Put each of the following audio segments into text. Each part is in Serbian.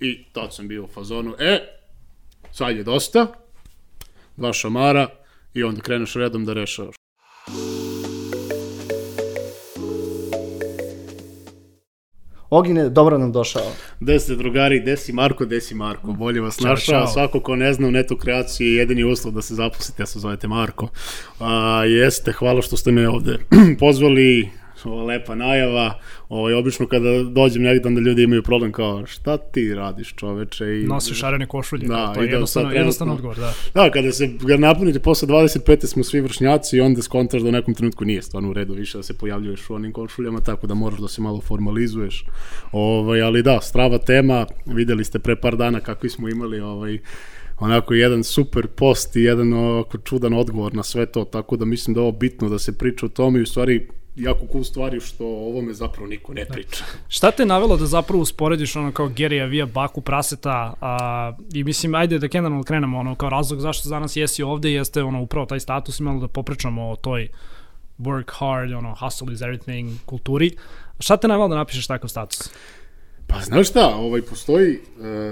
I tad sam bio u fazonu, e, sad je dosta, dva šamara i onda kreneš redom da rešavaš. Ogine, dobro nam došao. Gde ste drugari, gde si Marko, gde si Marko, bolje vas našao, svako ko ne zna u netu kreaciji je jedini uslov da se zaposlite, ja se zovete Marko. A, jeste, hvala što ste me ovde pozvali, ova lepa najava, ovaj, obično kada dođem negde onda ljudi imaju problem kao šta ti radiš čoveče i Nosiš šarene košulje, Da, da, to je jednostavno, jednostavno odgovor, da. Da, kada se ga napunite posle 25. smo svi vršnjaci i onda skontaš da u nekom trenutku nije stvarno u redu više da se pojavljuješ u onim košuljama, tako da moraš da se malo formalizuješ. Ovaj, ali da, strava tema, videli ste pre par dana kakvi smo imali ovaj, onako jedan super post i jedan ovako čudan odgovor na sve to, tako da mislim da je ovo bitno da se priča o tome i u stvari jako cool stvari što o ovome zapravo niko ne priča. Šta te navelo da zapravo usporediš ono kao Gerija Vija Baku Praseta a, i mislim ajde da generalno krenemo ono kao razlog zašto za nas jesi ovde jeste ono upravo taj status i malo da popričamo o toj work hard, ono hustle is everything kulturi. Šta te navelo da napišeš takav status? Pa znaš šta, ovaj, postoji e,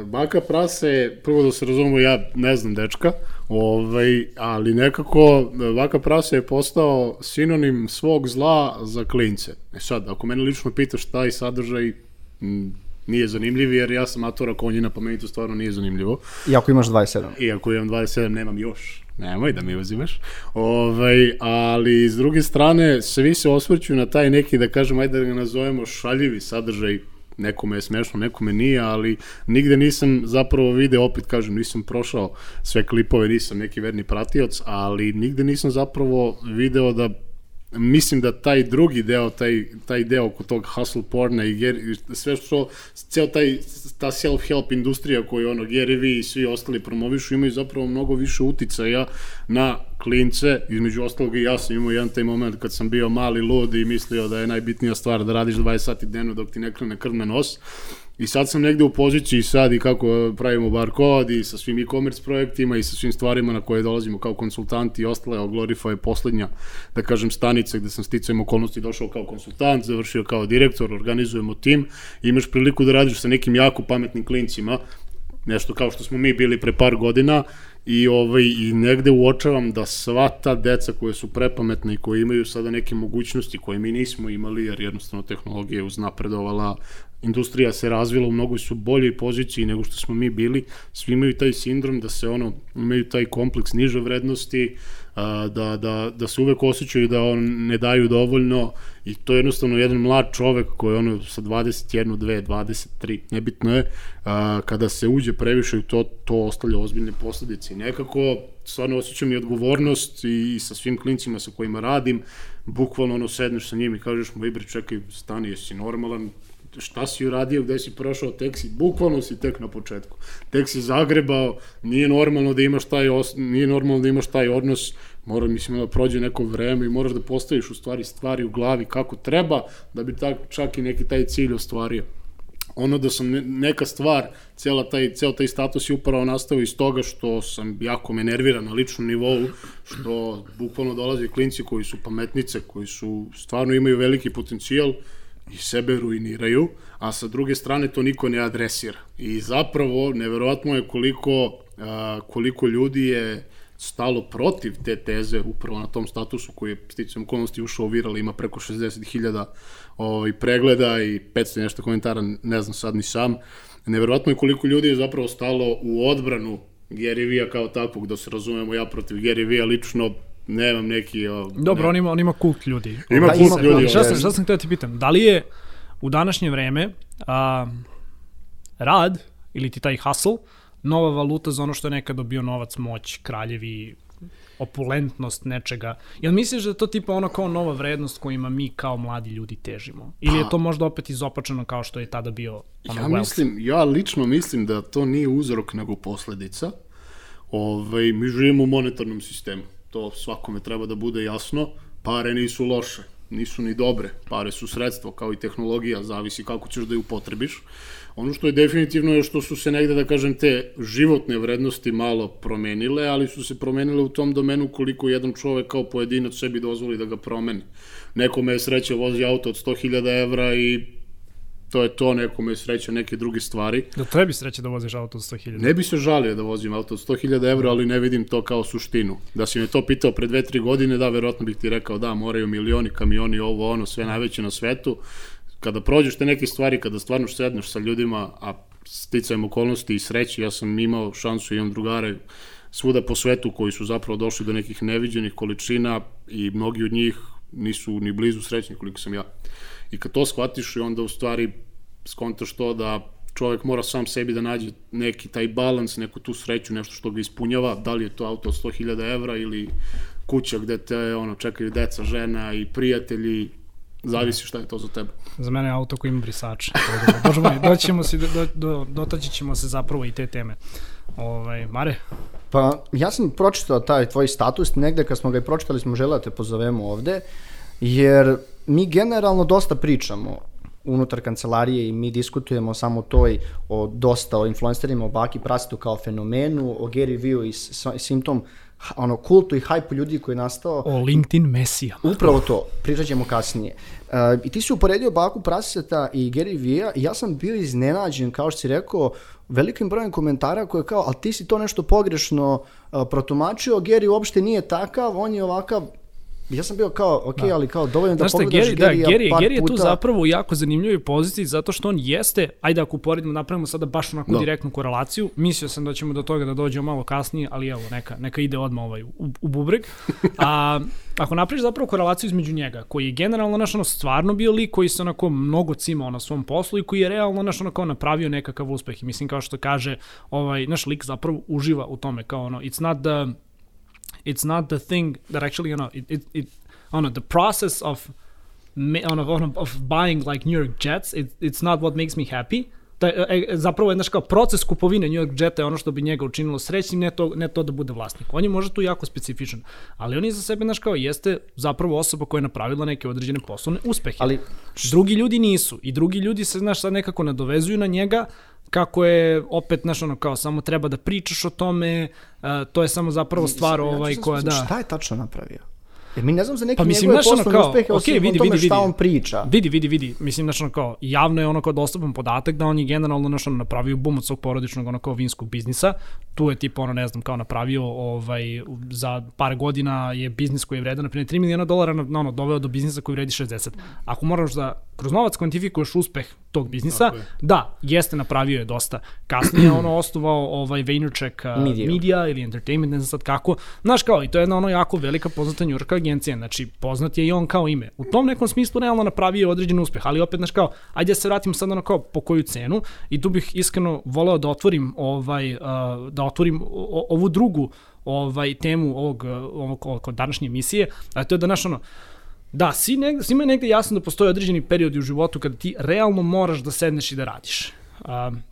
baka prase, prvo da se razumemo, ja ne znam dečka, ovaj, ali nekako baka prase je postao sinonim svog zla za klince. E sad, ako mene lično pitaš taj sadržaj, m, nije zanimljiv, jer ja sam matora konjina, pa meni to stvarno nije zanimljivo. Iako imaš 27. Iako imam 27, nemam još. Nemoj da mi uzimaš. Ovaj, ali s druge strane, svi se osvrću na taj neki, da kažem, ajde da ga nazovemo šaljivi sadržaj nekome je smešno, nekome nije, ali nigde nisam zapravo video, opet kažem, nisam prošao sve klipove, nisam neki verni pratioc, ali nigde nisam zapravo video da mislim da taj drugi deo, taj, taj deo oko tog hustle porna i Gary, sve što, ceo taj, ta self-help industrija koju ono Gary Vee i svi ostali promovišu imaju zapravo mnogo više uticaja na klince, između ostalog i ja sam imao jedan taj moment kad sam bio mali lud i mislio da je najbitnija stvar da radiš 20 sati dnevno dok ti ne krene krv na nos. I sad sam negde u poziciji sad i kako pravimo bar kod i sa svim e-commerce projektima i sa svim stvarima na koje dolazimo kao konsultanti i ostale, Glorify je poslednja, da kažem, stanica gde sam sticajem okolnosti došao kao konsultant, završio kao direktor, organizujemo tim, i imaš priliku da radiš sa nekim jako pametnim klincima, nešto kao što smo mi bili pre par godina i ovaj i negde uočavam da sva ta deca koje su prepametne i koji imaju sada neke mogućnosti koje mi nismo imali jer jednostavno tehnologija je uznapredovala industrija se razvila u mnogo su boljoj poziciji nego što smo mi bili. Svi imaju taj sindrom da se ono imaju taj kompleks niže vrednosti da, da, da se uvek osjećaju da on ne daju dovoljno i to je jednostavno jedan mlad čovek koji ono sa 21, 2, 23, nebitno je, a, kada se uđe previše u to, to ostavlja ozbiljne posledice. I nekako stvarno osjećam i odgovornost i, i sa svim klincima sa kojima radim, bukvalno ono sedneš sa njim i kažeš mu, Ibri, čekaj, stani, jesi normalan, šta si uradio, gde si prošao, tek si, bukvalno si tek na početku. Tek si zagrebao, nije normalno da imaš taj, os, nije normalno da imaš taj odnos, mora, mislim, da prođe neko vreme i moraš da postaviš u stvari stvari u glavi kako treba, da bi tak, čak i neki taj cilj ostvario ono da sam ne- neka stvar, cijela taj, ceo taj status je upravo nastao iz toga što sam jako me nervira na ličnom nivou, što bukvalno dolaze klinci koji su pametnice, koji su stvarno imaju veliki potencijal i sebe ruiniraju, a sa druge strane to niko ne adresira. I zapravo, neverovatno je koliko, a, koliko ljudi je stalo protiv te teze upravo na tom statusu koji je sticam okolnosti ušao u viral, ima preko 60.000 ovaj, pregleda i 500 i nešto komentara, ne znam sad ni sam. Neverovatno je koliko ljudi je zapravo stalo u odbranu Gary Vee-a kao takvog, da se razumemo, ja protiv Gary Vee-a lično nemam neki... O, Dobro, ne, on ima, on ima kult ljudi. Ima Ovaj, kult sad, ljudi, Šta sam, šta sam htio da ti pitam? Da li je u današnje vreme a, rad ili ti taj hustle nova valuta za ono što je nekada bio novac, moć, kraljevi, opulentnost nečega. Jel misliš da je to tipa ono kao nova vrednost kojima mi kao mladi ljudi težimo? Ili je to možda opet izopačeno kao što je tada bio ono Ja wealth? mislim, ja lično mislim da to nije uzrok nego posledica. Ovaj, mi živimo u monetarnom sistemu. To svakome treba da bude jasno. Pare nisu loše, nisu ni dobre. Pare su sredstvo, kao i tehnologija, zavisi kako ćeš da je upotrebiš. Ono što je definitivno je što su se negde, da kažem, te životne vrednosti malo promenile, ali su se promenile u tom domenu koliko jedan čovek kao pojedinac sebi dozvoli da ga promeni. Nekome je sreće vozi auto od 100.000 evra i to je to, nekome je sreća neke druge stvari. Da trebi sreće da voziš auto od 100.000. Ne bi se žalio da vozim auto od 100.000 evra, ali ne vidim to kao suštinu. Da si me to pitao pre 2-3 godine, da, verovatno bih ti rekao da, moraju milioni, kamioni, ovo, ono, sve najveće na svetu. Kada prođeš te neke stvari, kada stvarno sedneš sa ljudima, a sticajem okolnosti i sreće, ja sam imao šansu, imam drugare svuda po svetu koji su zapravo došli do nekih neviđenih količina i mnogi od njih nisu ni blizu srećni koliko sam ja. I kad to shvatiš i onda u stvari skontaš to da čovjek mora sam sebi da nađe neki taj balans, neku tu sreću, nešto što ga ispunjava, da li je to auto od 100.000 evra ili kuća gde te ono, čekaju deca, žena i prijatelji, zavisi šta je to za tebe. Za mene je auto koji ima brisač. Bože moj, doćemo se, do, do, dotaći ćemo se zapravo i te teme. Ovaj, Mare? Pa ja sam pročitao taj tvoj status, negde kad smo ga i pročitali smo žele da te pozovemo ovde, jer mi generalno dosta pričamo unutar kancelarije i mi diskutujemo samo toj o dosta o influencerima, o Baki Prasetu kao fenomenu, o Gary Vee i svim tom ono, kultu i hajpu ljudi koji je nastao. O LinkedIn mesijama. Upravo to, pričat ćemo kasnije. Uh, I ti si uporedio Baku Praseta i Gary Vee-a i ja sam bio iznenađen, kao što si rekao, velikim brojem komentara koje kao, ali ti si to nešto pogrešno uh, protumačio, Gary uopšte nije takav, on je ovakav, Ja sam bio kao, ok, da. ali kao dovoljno da Znaš pogledaš Gary, da, Gary, Gary je puta... tu zapravo u jako zanimljivoj poziciji zato što on jeste, ajde ako uporedimo, napravimo sada baš onako da. direktnu korelaciju, mislio sam da ćemo do toga da dođemo malo kasnije, ali evo, neka, neka ide odmah ovaj, u, u bubreg. A, ako napraviš zapravo korelaciju između njega, koji je generalno naš ono stvarno bio lik koji se onako mnogo cimao na svom poslu i koji je realno naš ono kao napravio nekakav uspeh i mislim kao što kaže ovaj naš lik zapravo uživa u tome kao ono it's not the it's not the thing that actually you know it it, it know the process of on of, of buying like New York Jets it, it's not what makes me happy da, e, zapravo je znaš kao proces kupovine New York Jeta je ono što bi njega učinilo srećnim, ne to, ne to da bude vlasnik. On je možda tu jako specifičan, ali on je za sebe, znaš kao, jeste zapravo osoba koja je napravila neke određene poslovne uspehe. Ali drugi ljudi nisu i drugi ljudi se, znaš, sad nekako nadovezuju na njega kako je opet znaš ono kao samo treba da pričaš o tome, uh, to je samo zapravo stvar ovaj koja da. Šta je tačno napravio? Jer mi ne znam za neke pa, mislim, njegove poslovne kao, uspehe, okay, vidi, tome vidi, šta vidi. on priča. Vidi, vidi, vidi. Mislim, znači, ono kao, javno je ono kao dostupan podatak da on je generalno znači, ono, napravio bum od svog porodičnog ono kao vinskog biznisa. Tu je tipa ono, ne znam, kao napravio ovaj, za par godina je biznis koji je vredan, na primjer, 3 miliona dolara na, ono, doveo do biznisa koji vredi 60. Ako moraš da kroz novac kvantifikuješ uspeh tog biznisa, da, jeste napravio je dosta. Kasnije ono osnovao ovaj Vaynerchuk uh, Media. Media ili Entertainment, ne znam sad kako. Znaš kao, i to je jedna ono jako velika poznata njurka agencija, znači poznat je i on kao ime. U tom nekom smislu realno napravio određen uspeh, ali opet, znaš kao, ajde da se vratimo sad ono kao po koju cenu i tu bih iskreno voleo da otvorim ovaj, uh, da otvorim ovu drugu ovaj temu ovog, ovog, ovog današnje emisije, a to je da naš ono, Da, svi negde, svima je negde jasno da postoje određeni periodi u životu kada ti realno moraš da sedneš i da radiš. Um,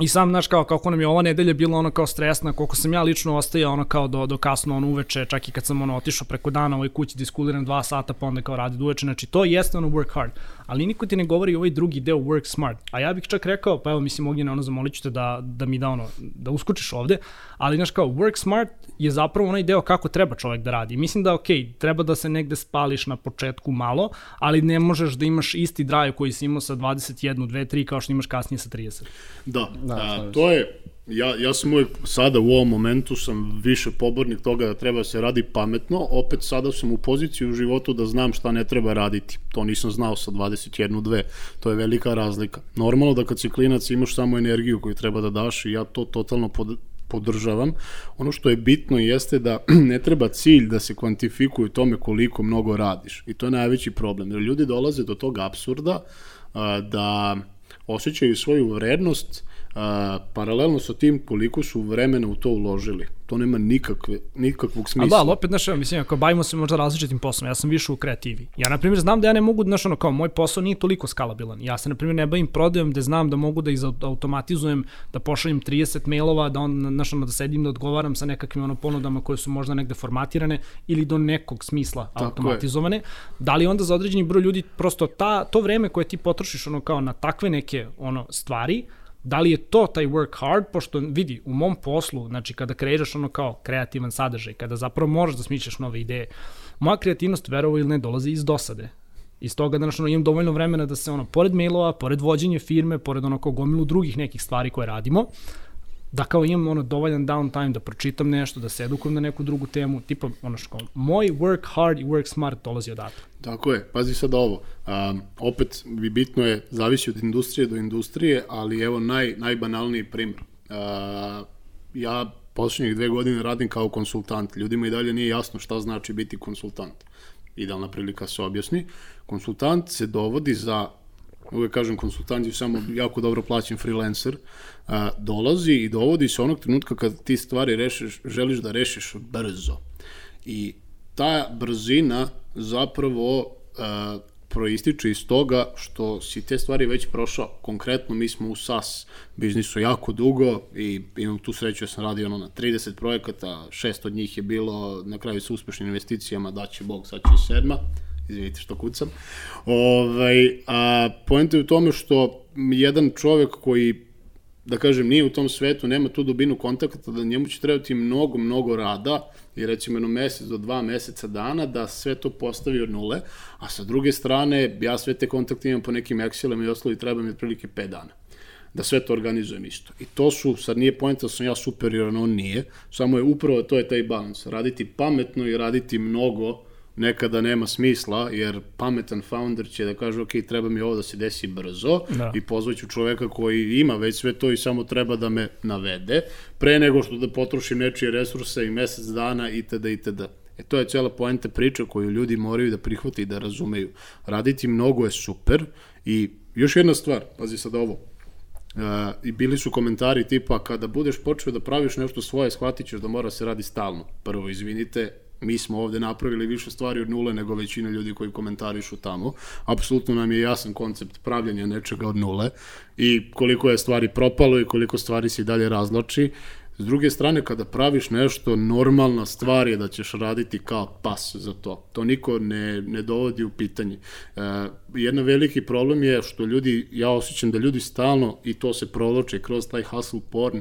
I sam, znaš, kao, kako nam je ova nedelja bila ono kao stresna, koliko sam ja lično ostajao ono kao do, do kasno ono uveče, čak i kad sam ono otišao preko dana u ovoj kući diskuliram dva sata, pa onda kao radi uveče, znači to jeste ono work hard, ali niko ti ne govori ovaj drugi deo work smart, a ja bih čak rekao, pa evo mislim Ognjena, ono zamolit ću te da, da mi da ono, da uskučiš ovde, ali znaš kao work smart je zapravo onaj deo kako treba čovek da radi. Mislim da ok, treba da se negde spališ na početku malo, ali ne možeš da imaš isti drive koji si imao sa 21, 2, 3 kao što imaš kasnije sa 30. Da, da a, to je, ja, ja sam uvijek sada u ovom momentu sam više pobornik toga da treba da se radi pametno, opet sada sam u poziciji u životu da znam šta ne treba raditi. To nisam znao sa 21, 2, to je velika razlika. Normalno da kad si klinac imaš samo energiju koju treba da daš i ja to totalno pod, podržavam. Ono što je bitno jeste da ne treba cilj da se kvantifikuje tome koliko mnogo radiš. I to je najveći problem. Jer ljudi dolaze do tog absurda da osjećaju svoju vrednost a, paralelno sa tim koliko su vremena u to uložili. To nema nikakve, nikakvog smisla. A da, ali opet, znaš, mislim, ako bavimo se možda različitim poslom, ja sam više u kreativi. Ja, na primjer, znam da ja ne mogu, znaš, ono, kao, moj posao nije toliko skalabilan. Ja se, na primjer, ne bavim prodajom gde znam da mogu da izautomatizujem, da pošaljem 30 mailova, da on, znaš, ono, da sedim, da odgovaram sa nekakvim ono, ponudama koje su možda negde formatirane ili do nekog smisla Tako automatizovane. Je. Da li onda za određeni broj ljudi prosto ta, to vreme koje ti potrošiš ono kao na takve neke ono stvari, Da li je to taj work hard, pošto vidi, u mom poslu, znači kada kreiraš ono kao kreativan sadržaj, kada zapravo moraš da smišljaš nove ideje, moja kreativnost, verovo ili ne, dolazi iz dosade. Iz toga znači, ono, imam dovoljno vremena da se ono, pored mailova, pored vođenja firme, pored ono kao gomilu drugih nekih stvari koje radimo, da kao imam ono dovoljan downtime da pročitam nešto, da se edukujem na neku drugu temu, tipa ono što kao, moj work hard i work smart dolazi odatle. Tako je, pazi sad ovo, um, opet bi bitno je, zavisi od industrije do industrije, ali evo naj, najbanalniji primjer. Uh, ja poslednjih dve godine radim kao konsultant, ljudima i dalje nije jasno šta znači biti konsultant. Idealna prilika se objasni. Konsultant se dovodi za uvek kažem konsultant je samo jako dobro plaćen freelancer, a, dolazi i dovodi se onog trenutka kad ti stvari rešiš, želiš da rešiš brzo. I ta brzina zapravo a, proističe iz toga što si te stvari već prošao. Konkretno mi smo u SAS biznisu jako dugo i imam tu sreću da sam radio ono na 30 projekata, šest od njih je bilo na kraju sa uspešnim investicijama, daće Bog, sad će sedma izvinite što kucam. Ovaj, a poenta je u tome što jedan čovek koji da kažem, nije u tom svetu, nema tu dubinu kontakta, da njemu će trebati mnogo, mnogo rada, i recimo jedno mesec do dva meseca dana, da sve to postavi od nule, a sa druge strane, ja sve te kontakte imam po nekim Excelima i oslovi, treba mi otprilike 5 dana da sve to organizujem isto. I to su, sad nije pojenta da sam ja superioran, on nije, samo je upravo to je taj balans, raditi pametno i raditi mnogo, nekada nema smisla, jer pametan founder će da kaže, ok, treba mi ovo da se desi brzo da. i pozvaću čoveka koji ima već sve to i samo treba da me navede, pre nego što da potrošim nečije resurse i mesec dana itd. itd. E to je cijela poenta priča koju ljudi moraju da prihvate i da razumeju. Raditi mnogo je super i još jedna stvar, pazi sad ovo, Uh, I bili su komentari tipa kada budeš počeo da praviš nešto svoje, shvatit ćeš da mora se radi stalno. Prvo, izvinite, mi smo ovde napravili više stvari od nule nego većina ljudi koji komentarišu tamo. Apsolutno nam je jasan koncept pravljanja nečega od nule i koliko je stvari propalo i koliko stvari se dalje razloči. S druge strane, kada praviš nešto, normalna stvar je da ćeš raditi kao pas za to. To niko ne, ne dovodi u pitanje. E, jedan veliki problem je što ljudi, ja osjećam da ljudi stalno, i to se proloče kroz taj hustle porn,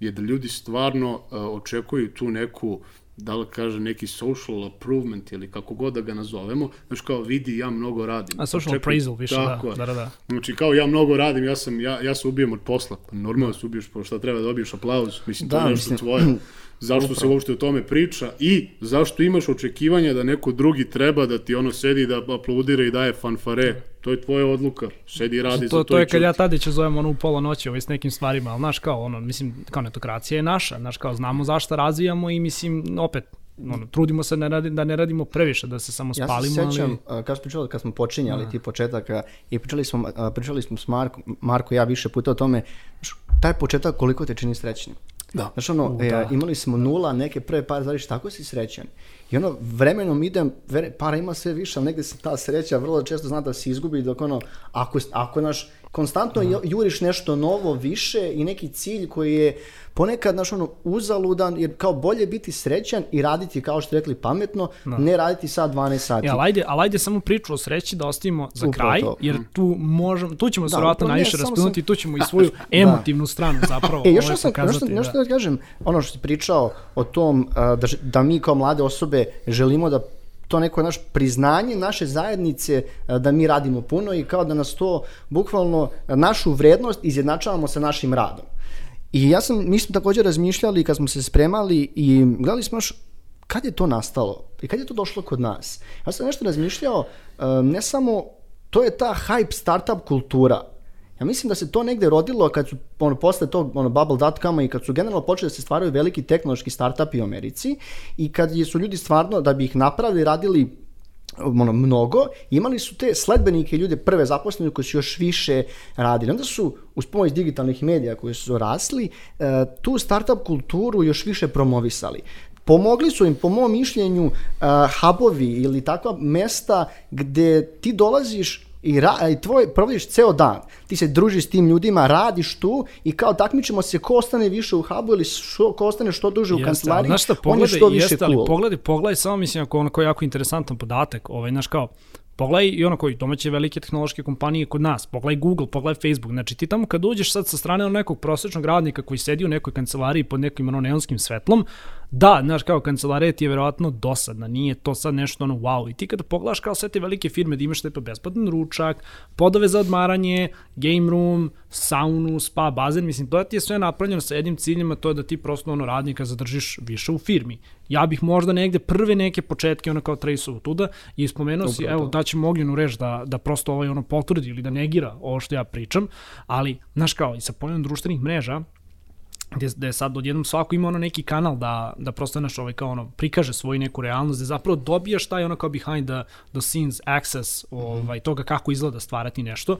je da ljudi stvarno e, očekuju tu neku da li kaže neki social improvement ili kako god da ga nazovemo, znaš kao vidi ja mnogo radim. A social appraisal više, da, tako, da, da, da. Znači kao ja mnogo radim, ja sam ja ja se ubijem od posla. Pa normalno se ubiješ, pa šta treba da dobiješ aplauz, mislim da, to je nešto mislim, tvoje. zašto se uopšte o tome priča i zašto imaš očekivanja da neko drugi treba da ti ono sedi da aplaudira i daje fanfare. To je tvoja odluka. Sedi i radi to, za to. To je kad ja Tadića zovem ono u pola noći ovaj, s nekim stvarima, ali znaš kao ono, mislim, kao netokracija je naša, znaš kao znamo zašto razvijamo i mislim, opet, ono, trudimo se ne radi, da ne radimo previše, da se samo spalimo. Ja se sećam, ali... kad, smo kad smo počinjali da. ti početaka i pričali smo, pričali smo s Marko, Marko ja više puta o tome, taj početak koliko te čini srećnim. Da. Znaš, ono, U, da. E, imali smo nula, neke prve par zvariš, tako si srećan. I ono, vremenom idem, para ima sve više, ali negde se ta sreća vrlo često zna da se izgubi, dok ono, ako, ako naš, konstantno Aha. juriš nešto novo, više i neki cilj koji je ponekad naš ono uzaludan, jer kao bolje biti srećan i raditi kao što rekli pametno, da. ne raditi sad 12 sati. Ja, ali ajde, ali ajde samo priču o sreći da ostavimo za Upravo kraj, to. jer tu možemo, tu ćemo da, se vjerojatno najviše raspunuti, sam... tu ćemo i svoju da. emotivnu stranu zapravo. E, još ovaj, sam, nešto, nešto da. da kažem, ono što si pričao o tom da, da mi kao mlade osobe želimo da to neko naš priznanje naše zajednice da mi radimo puno i kao da nas to bukvalno našu vrednost izjednačavamo sa našim radom. I ja sam, mi smo takođe razmišljali kad smo se spremali i gledali smo još kad je to nastalo i kad je to došlo kod nas. Ja sam nešto razmišljao, ne samo, to je ta hype startup kultura. Ja mislim da se to negde rodilo kad su ono, posle tog ono, bubble.com-a i kad su generalno počeli da se stvaraju veliki tehnološki startupi u Americi i kad su ljudi stvarno da bi ih napravili radili ono, mnogo, imali su te sledbenike ljude prve zaposlene koji su još više radili. Onda su uz pomoć digitalnih medija koji su rasli, e, tu startup kulturu još više promovisali. Pomogli su im, po mom mišljenju, uh, hubovi ili takva mesta gde ti dolaziš i, ra, i tvoj provodiš ceo dan. Ti se družiš s tim ljudima, radiš tu i kao takmičimo se ko ostane više u hubu ili što, ko ostane što duže jeste, u kancelariji, znaš šta, pogledaj, on je što više jeste, cool. Ali pogledaj, pogledaj, samo mislim ako onako jako interesantan podatak, ovaj, znaš kao, Pogledaj i ono koji domaće velike tehnološke kompanije kod nas, pogledaj Google, pogledaj Facebook. Znači ti tamo kad uđeš sad sa strane nekog prosečnog radnika koji sedi u nekoj kancelariji pod nekim ono neonskim svetlom, Da, znaš, kao kancelarija ti je verovatno dosadna, nije to sad nešto ono wow. I ti kada pogledaš kao sve te velike firme da imaš te pa besplatan ručak, podove za odmaranje, game room, saunu, spa, bazen, mislim, to ti je sve napravljeno sa jednim ciljem, a to je da ti prosto ono radnika zadržiš više u firmi. Ja bih možda negde prve neke početke ono kao trace tuda i spomenuo si, evo, da će Mogljenu reći da, da prosto ovaj ono potvrdi ili da negira ovo što ja pričam, ali, znaš kao, i sa pojemom društvenih mreža, gde, gde je sad odjednom svako ima ono neki kanal da, da prosto naš ovaj kao ono prikaže svoju neku realnost, da zapravo dobijaš taj ono kao behind the, the scenes access ovaj, toga kako izgleda stvarati nešto,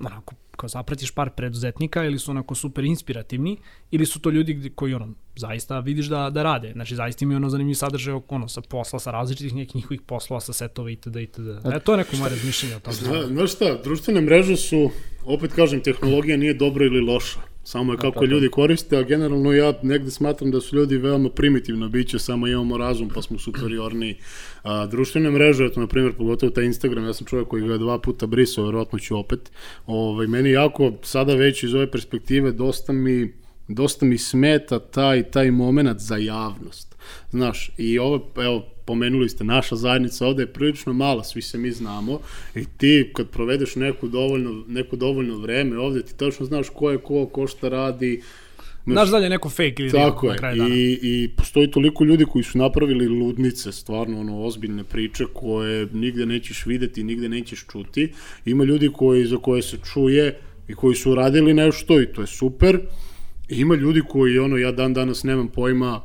onako kao zapratiš par preduzetnika ili su onako super inspirativni ili su to ljudi koji ono zaista vidiš da, da rade. Znači zaista im je ono zanimljiv sadržaj ono sa posla, sa različitih nekih njihovih poslova, sa setova itd. itd. E, to je neko moje razmišljenje o tome. Znaš šta, društvene mreže su, opet kažem, tehnologija nije dobra ili loša Samo je kako ljudi koriste, a generalno ja negde smatram da su ljudi veoma primitivno biće, samo imamo razum pa smo superiorni. A, društvene mreže, eto, na primjer, pogotovo taj Instagram, ja sam čovjek koji ga je dva puta brisao, verovatno ću opet. Ovaj, meni jako, sada već iz ove perspektive, dosta mi, dosta mi smeta taj, taj moment za javnost. Znaš, i ovo, evo, pomenuli ste, naša zajednica ovde je prilično mala, svi se mi znamo, i ti kad provedeš neku dovoljno, neko dovoljno vreme ovde, ti tačno znaš ko je ko, ko šta radi, Znaš dalje neko fake ili Tako je, I, i postoji toliko ljudi koji su napravili ludnice, stvarno ono, ozbiljne priče koje nigde nećeš videti, nigde nećeš čuti. Ima ljudi koji, za koje se čuje i koji su radili nešto i to je super. I ima ljudi koji, ono, ja dan danas nemam pojma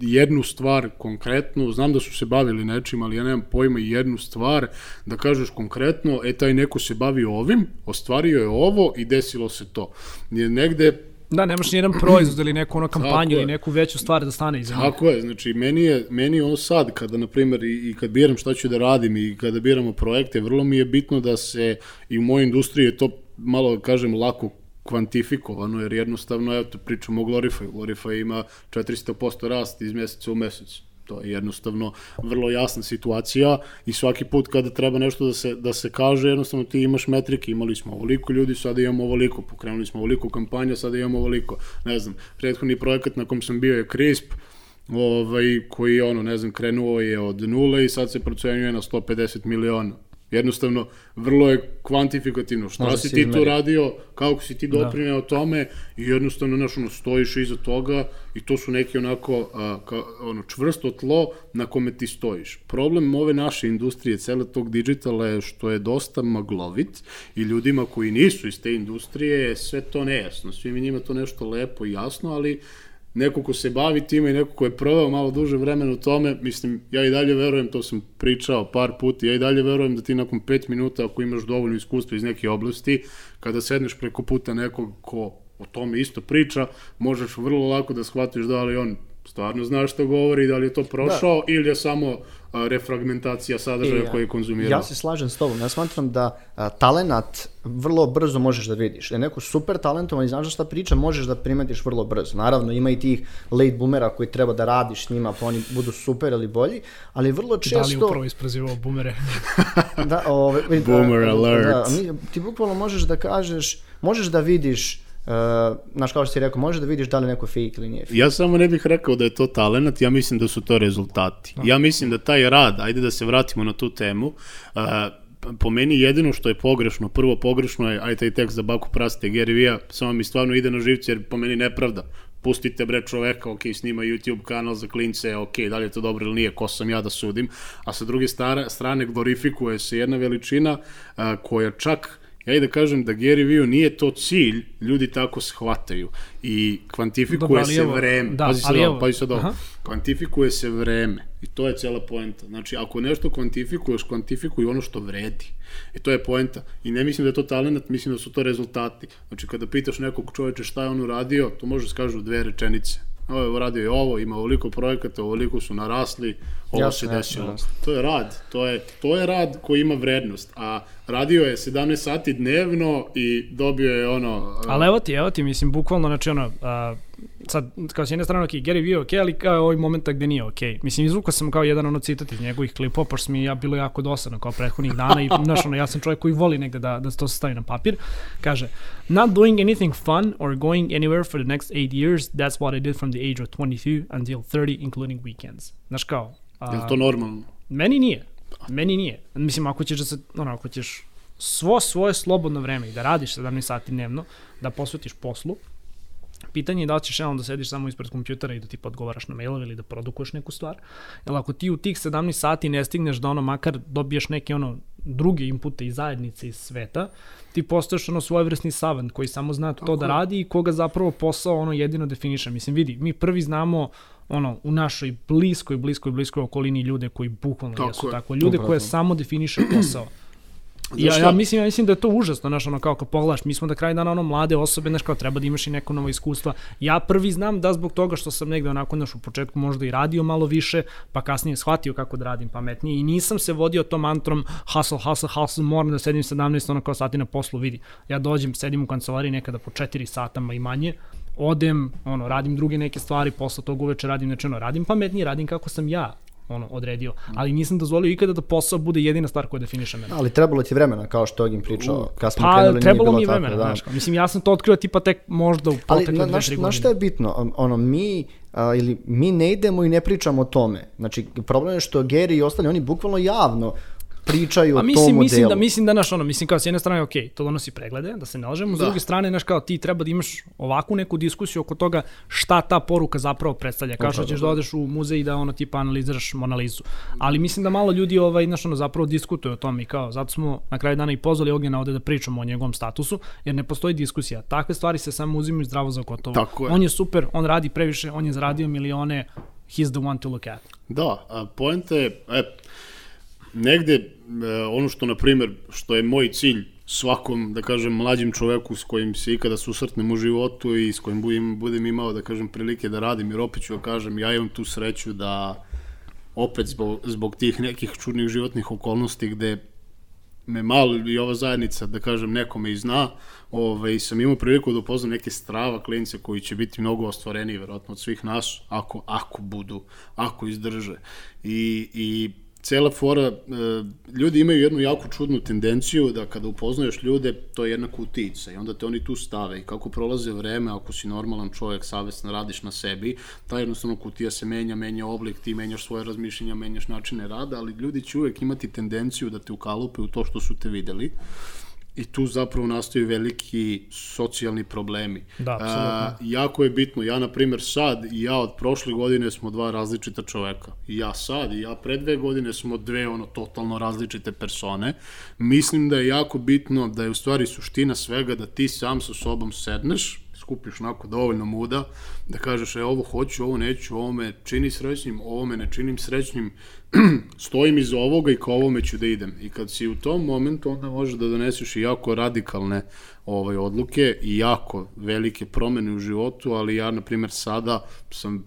jednu stvar konkretnu, znam da su se bavili nečim, ali ja nemam pojma jednu stvar, da kažeš konkretno, e, taj neko se bavi ovim, ostvario je ovo i desilo se to. Negde Da, nemaš ni jedan proizvod ili neku ono kampanju ili neku veću stvar da stane iza Tako je, znači meni je, meni je ono sad, kada na primjer i, i kad biram šta ću da radim i kada biramo projekte, vrlo mi je bitno da se i u mojoj industriji je to malo, da kažem, lako kvantifikovano, jer jednostavno, te pričamo o Glorify, Glorify ima 400% rast iz meseca u mesec. To je jednostavno vrlo jasna situacija i svaki put kada treba nešto da se, da se kaže, jednostavno ti imaš metrike, imali smo ovoliko ljudi, sada imamo ovoliko, pokrenuli smo ovoliko kampanja, sada imamo ovoliko. Ne znam, prethodni projekat na kom sam bio je CRISP, ovaj, koji je ono, ne znam, krenuo je od nule i sad se procenjuje na 150 miliona Jednostavno, vrlo je kvantifikativno. Šta Možda si ti to radio, kako si ti doprineo da. tome i jednostavno, znaš, ono, stojiš iza toga i to su neki onako, a, ka, ono, čvrsto tlo na kome ti stojiš. Problem ove naše industrije, cele tog digitala je što je dosta maglovit i ljudima koji nisu iz te industrije je sve to nejasno. Svim njima to nešto lepo i jasno, ali neko ko se bavi time i neko ko je proveo malo duže vremena u tome, mislim, ja i dalje verujem, to sam pričao par puta, ja i dalje verujem da ti nakon 5 minuta, ako imaš dovoljno iskustva iz neke oblasti, kada sedneš preko puta nekog ko o tome isto priča, možeš vrlo lako da shvatiš da li on stvarno zna što govori, da li je to prošao da. ili je samo refragmentacija sadržaja e, koji je konzumirao. Ja se slažem s tobom. Ja smatram da a, talenat vrlo brzo možeš da vidiš. Da neko super talentovan i znaš šta priča, možeš da primetiš vrlo brzo. Naravno, ima i tih late boomera koji treba da radiš s njima, pa oni budu super ili bolji, ali vrlo često... Da li upravo isprozivao boomere? da, ove, Boomer da, alert. Da, mi, ti bukvalno možeš da kažeš, možeš da vidiš Uh, znaš, kao što si rekao, možeš da vidiš da li neko fake ili nije fake. Ja samo ne bih rekao da je to talent, ja mislim da su to rezultati. No. Ja mislim da taj rad, ajde da se vratimo na tu temu, uh, po meni jedino što je pogrešno, prvo pogrešno je, aj taj tekst za baku praste Gary Vija, samo mi stvarno ide na živce jer po meni nepravda. Pustite bre čoveka, ok, snima YouTube kanal za klince, ok, da li je to dobro ili nije, ko sam ja da sudim, a sa druge strane glorifikuje se jedna veličina uh, koja čak ja i da kažem da Gary Vee nije to cilj, ljudi tako shvataju i kvantifikuje Dobro, se evo, vreme. Da, pazi sad ovo, pazi sad ovo. Kvantifikuje se vreme i to je cela poenta. Znači, ako nešto kvantifikuješ, kvantifikuj ono što vredi. I to je poenta. I ne mislim da je to talent, mislim da su to rezultati. Znači, kada pitaš nekog čoveče šta je on uradio, to može da skažu dve rečenice ovo je uradio je ovo, ima ovoliko projekata, ovoliko su narasli, ovo jasne, se desilo. Jasne, jasne. To je rad, to je, to je rad koji ima vrednost, a radio je 17 sati dnevno i dobio je ono... Ali evo ti, evo ti, mislim, bukvalno, znači ono, a, sad kao s jedne strane, ok, Gary je ok, ali kao ovaj momenta gde nije ok. Mislim, izvukao sam kao jedan ono citat iz njegovih klipova, pošto mi ja bilo jako dosadno kao prethodnih dana i, znaš, ono, ja sam čovjek koji voli negde da, da to se stavi na papir. Kaže, not doing anything fun or going anywhere for the next eight years, that's what I did from the age of 22 until 30, including weekends. Znaš kao, a, Je li to normalno? Meni nije. Meni nije. Mislim, ako ćeš da se, ono, ako ćeš svo svoje slobodno vreme i da radiš 17 sati dnevno, da posvetiš poslu, pitanje je da li ćeš jednom da sediš samo ispred kompjutera i da ti odgovaraš na mailove ili da produkuješ neku stvar. Jer ako ti u tih 17 sati ne stigneš da ono makar dobiješ neke ono druge inpute iz zajednice iz sveta, ti postaješ ono svojevrsni savant koji samo zna to Tako da radi i koga zapravo posao ono jedino definiše. Mislim, vidi, mi prvi znamo ono, u našoj bliskoj, bliskoj, bliskoj okolini ljude koji bukvalno tako jesu je. tako. Ljude koje samo definiše posao. Ja, ja, mislim, ja mislim da je to užasno, znaš, ono, kao kad pogledaš, mi smo da kraj dana, ono, mlade osobe, znaš, kao treba da imaš i neko novo iskustva. Ja prvi znam da zbog toga što sam negde onako, znaš, u početku možda i radio malo više, pa kasnije shvatio kako da radim pametnije i nisam se vodio tom mantrom hustle, hustle, hustle, moram da sedim 17, ono, kao sati na poslu, vidi. Ja dođem, sedim u kancelariji nekada po 4 satama i manje, odem, ono, radim druge neke stvari, posle toga uveče radim, znači, ono, radim pametnije, radim kako sam ja ono odredio, ali nisam dozvolio ikada da posao bude jedina stvar koja definiše mene. Ali trebalo ti vremena, kao što Ogin pričao, kad smo pa, krenuli trebalo nije mi bilo vremena, tako, da. znaš, mislim ja sam to otkrio tipa tek možda u protekle Ali, dve, tri znaš godine. šta je bitno? Ono, mi a, ili mi ne idemo i ne pričamo o tome. Znači, problem je što Gary i ostali, oni bukvalno javno pričaju A o mislim, tom mislim modelu. da, mislim da, naš, ono, mislim kao s jedne strane, ok, to donosi preglede, da se ne lažemo, s Da. druge strane, znaš, kao ti treba da imaš ovakvu neku diskusiju oko toga šta ta poruka zapravo predstavlja, kao što ćeš da odeš u muzej i da ono tipa analiziraš Monalizu. Ali mislim da malo ljudi, ovaj, znaš, ono, zapravo diskutuju o tome i kao, zato smo na kraju dana i pozvali Ognjena ovde da pričamo o njegovom statusu, jer ne postoji diskusija. Takve stvari se samo uzimaju zdravo za gotovo. Tako je. On je super, on radi previše, on je zaradio milione, he's the one to look at. Da, a poenta je, e, negde e, ono što, na primer, što je moj cilj svakom, da kažem, mlađim čoveku s kojim se ikada susretnem u životu i s kojim budem, budem imao, da kažem, prilike da radim, jer opet ću da kažem, ja imam tu sreću da opet zbog, zbog tih nekih čudnih životnih okolnosti gde me malo i ova zajednica, da kažem, nekome i zna, ovaj, sam imao priliku da upoznam neke strava klince koji će biti mnogo ostvareniji, verovatno, od svih nas, ako, ako budu, ako izdrže. I, i cela fora, e, ljudi imaju jednu jako čudnu tendenciju da kada upoznaješ ljude, to je jedna kutijica i onda te oni tu stave i kako prolaze vreme, ako si normalan čovjek, savjesno radiš na sebi, ta jednostavno kutija se menja, menja oblik, ti menjaš svoje razmišljenja, menjaš načine rada, ali ljudi će uvek imati tendenciju da te ukalupe u to što su te videli i tu zapravo nastaju veliki socijalni problemi. Da, apsolutno. A, jako je bitno, ja na primjer sad i ja od prošle godine smo dva različita čoveka. I ja sad i ja pre dve godine smo dve ono totalno različite persone. Mislim da je jako bitno da je u stvari suština svega da ti sam sa sobom sedneš, skupiš onako dovoljno muda, da kažeš e ovo hoću, ovo neću, ovo me čini srećnim, ovo me ne činim srećnim, stojim iza ovoga i ka ovome ću da idem. I kad si u tom momentu, onda možeš da doneseš i jako radikalne ovaj, odluke i jako velike promene u životu, ali ja, na primjer, sada sam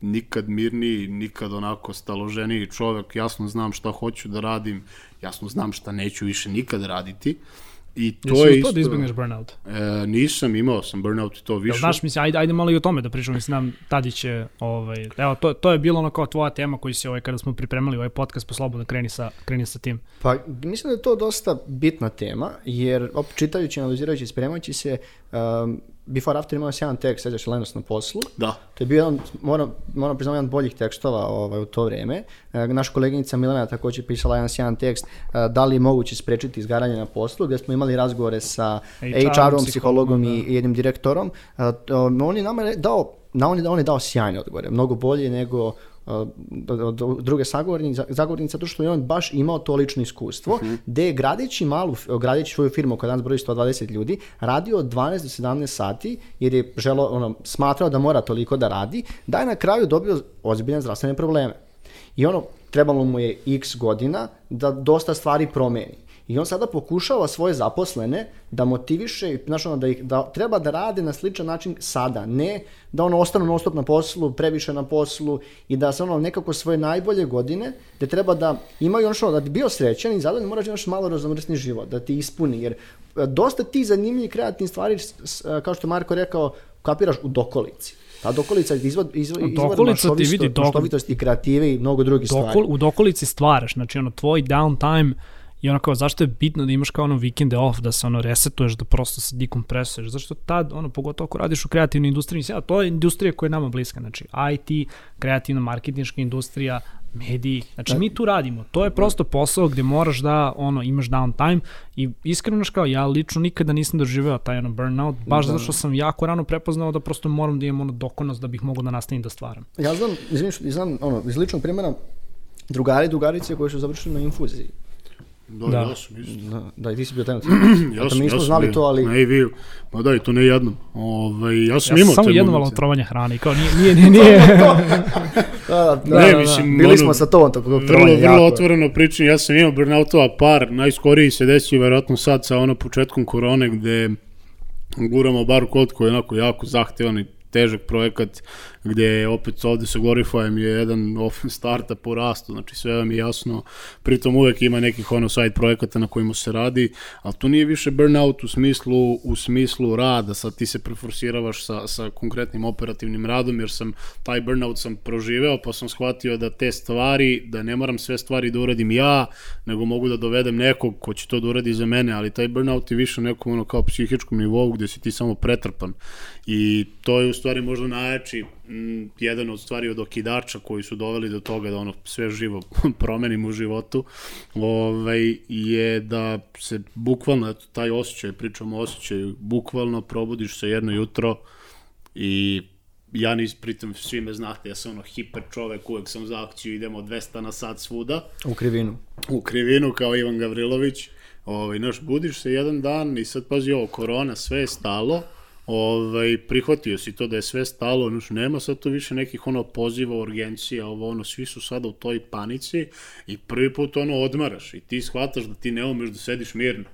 nikad mirniji, nikad onako staloženiji čovek, jasno znam šta hoću da radim, jasno znam šta neću više nikad raditi. I to Jesi je isto... da izbegneš burnout? E, nisam, imao sam burnout i to više. Jel znaš, mislim, ajde, ajde malo i o tome da pričamo, mislim, nam Tadić je, ovaj, evo, to, to je bilo ono kao tvoja tema koji si, ovaj, kada smo pripremali ovaj podcast, pa slobodno kreni sa, kreni sa tim. Pa mislim da je to dosta bitna tema, jer opet čitajući, analizirajući, spremajući se, um, Before After imao sjajan tekst, sećaš Lenos na poslu. Da. To je bio jedan, moram, moram priznati, jedan od boljih tekstova ovaj, u to vreme. E, naša koleginica Milena takođe pisala jedan sjajan tekst, e, da li je moguće sprečiti izgaranje na poslu, gde smo imali razgovore sa HR-om, HR-om, psihologom i, da. i jednim direktorom. E, to, on je nama dao, na on je, on je dao sjajne odgovore, mnogo bolje nego druge sagovornice, zagovornice, zato što je on baš imao to lično iskustvo, uh -huh. gde je gradeći malu, gradeći svoju firmu koja danas broji 120 ljudi, radio od 12 do 17 sati, jer je želo, ono, smatrao da mora toliko da radi, da je na kraju dobio ozbiljne zdravstvene probleme. I ono, trebalo mu je x godina da dosta stvari promeni. I on sada pokušava svoje zaposlene da motiviše, znaš ono, da, ih, da treba da rade na sličan način sada, ne da ono ostanu non stop na poslu, previše na poslu i da se ono nekako svoje najbolje godine, da treba da imaju ono što, da bi bio srećan i zadovoljan moraš da imaš malo raznovrsni život, da ti ispuni, jer e, dosta ti zanimljivi kreativni stvari, s- kao što je Marko rekao, kapiraš u dokolici. Ta dokolica izvod, izvod, izvod Dokolica ti vidi, dok- maštovitosti, kreative i mnogo drugih stvari. Dokol, u dokolici stvaraš, znači ono tvoj downtime i ono kao zašto je bitno da imaš kao ono vikende off, da se ono resetuješ, da prosto se dekompresuješ, zašto tad, ono, pogotovo ako radiš u kreativnoj industriji, mislim, a to je industrija koja je nama bliska, znači IT, kreativna marketinška industrija, mediji, znači mi tu radimo, to je prosto posao gde moraš da ono imaš downtime i iskreno kao ja lično nikada nisam doživeo taj ono burnout, baš zato što sam jako rano prepoznao da prosto moram da imam ono dokonost da bih mogao da nastavim da stvaram. Ja znam, izviniš, znam, ono, iz ličnog primjera, drugari i drugarice koji su završili na infuziji. Da, Da. ja sam isto. Da, da i ti si bio tamo. Ja mi nismo znali bio. to, ali- Ne, i vi. Ma da, i to ne jednom. Ovaj, ja sam Ja imao sam samo te jedno malo trovanje hrane kao nije, nije, nije, nije. Da, da, Ne, da, mislim, Bili ono, smo sa tobom tog tog Vrlo, vrlo jako. otvoreno pričam, ja sam imao burnoutova par, najskoriji se desio verovatno sad sa ono početkom korone gde guramo bar kod koji je onako jako zahtevan i težak projekat gde opet ovde sa Glorifyem je jedan starta po rastu, znači sve vam je jasno, pritom uvek ima nekih ono side projekata na kojima se radi, ali to nije više burnout u smislu, u smislu rada, sad ti se preforsiravaš sa, sa konkretnim operativnim radom, jer sam taj burnout sam proživeo, pa sam shvatio da te stvari, da ne moram sve stvari da uradim ja, nego mogu da dovedem nekog ko će to da uradi za mene, ali taj burnout je više nekom ono kao psihičkom nivou gde si ti samo pretrpan. I to je u stvari možda najjači m, jedan od stvari od okidača koji su doveli do toga da ono sve živo promenim u životu ovaj, je da se bukvalno taj osjećaj, pričamo o osjećaju, bukvalno probudiš se jedno jutro i ja nis, pritom svi me znate, ja sam ono hiper čovek, uvek sam za akciju, idemo 200 na sat svuda, U krivinu. u krivinu kao Ivan Gavrilović. Ovaj, naš, budiš se jedan dan i sad pazi ovo, korona, sve je stalo, ovaj, prihvatio si to da je sve stalo, znaš, nema sad tu više nekih ono poziva, urgencija, ovo ono, svi su sada u toj panici i prvi put ono odmaraš i ti shvataš da ti ne umeš da sediš mirno.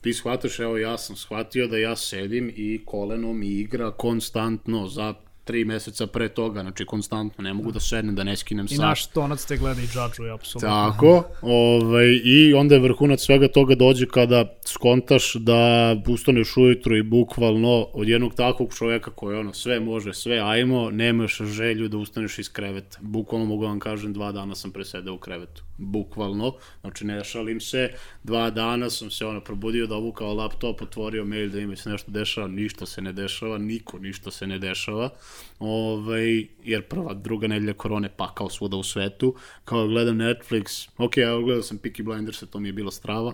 Ti shvataš, evo ja sam shvatio da ja sedim i koleno mi igra konstantno za tri meseca pre toga, znači konstantno, ne mogu da sednem, da ne skinem I sat. naš tonac te gleda i džadžuje, apsolutno. Tako, ovaj, i onda je vrhunac svega toga dođe kada skontaš da ustaneš ujutru i bukvalno od jednog takvog čovjeka koji ono sve može, sve ajmo, nemaš želju da ustaneš iz kreveta. Bukvalno mogu vam kažem, dva dana sam presedao u krevetu. Bukvalno, znači ne šalim se, dva dana sam se ono probudio da obukao laptop, otvorio mail da ima se nešto dešava, ništa se ne dešava, niko ništa se ne dešava, ovaj, jer prva, druga nedelja korone pakao svuda u svetu, kao gledam Netflix, ok, ja gledao sam Peaky Blinders, to mi je bila strava,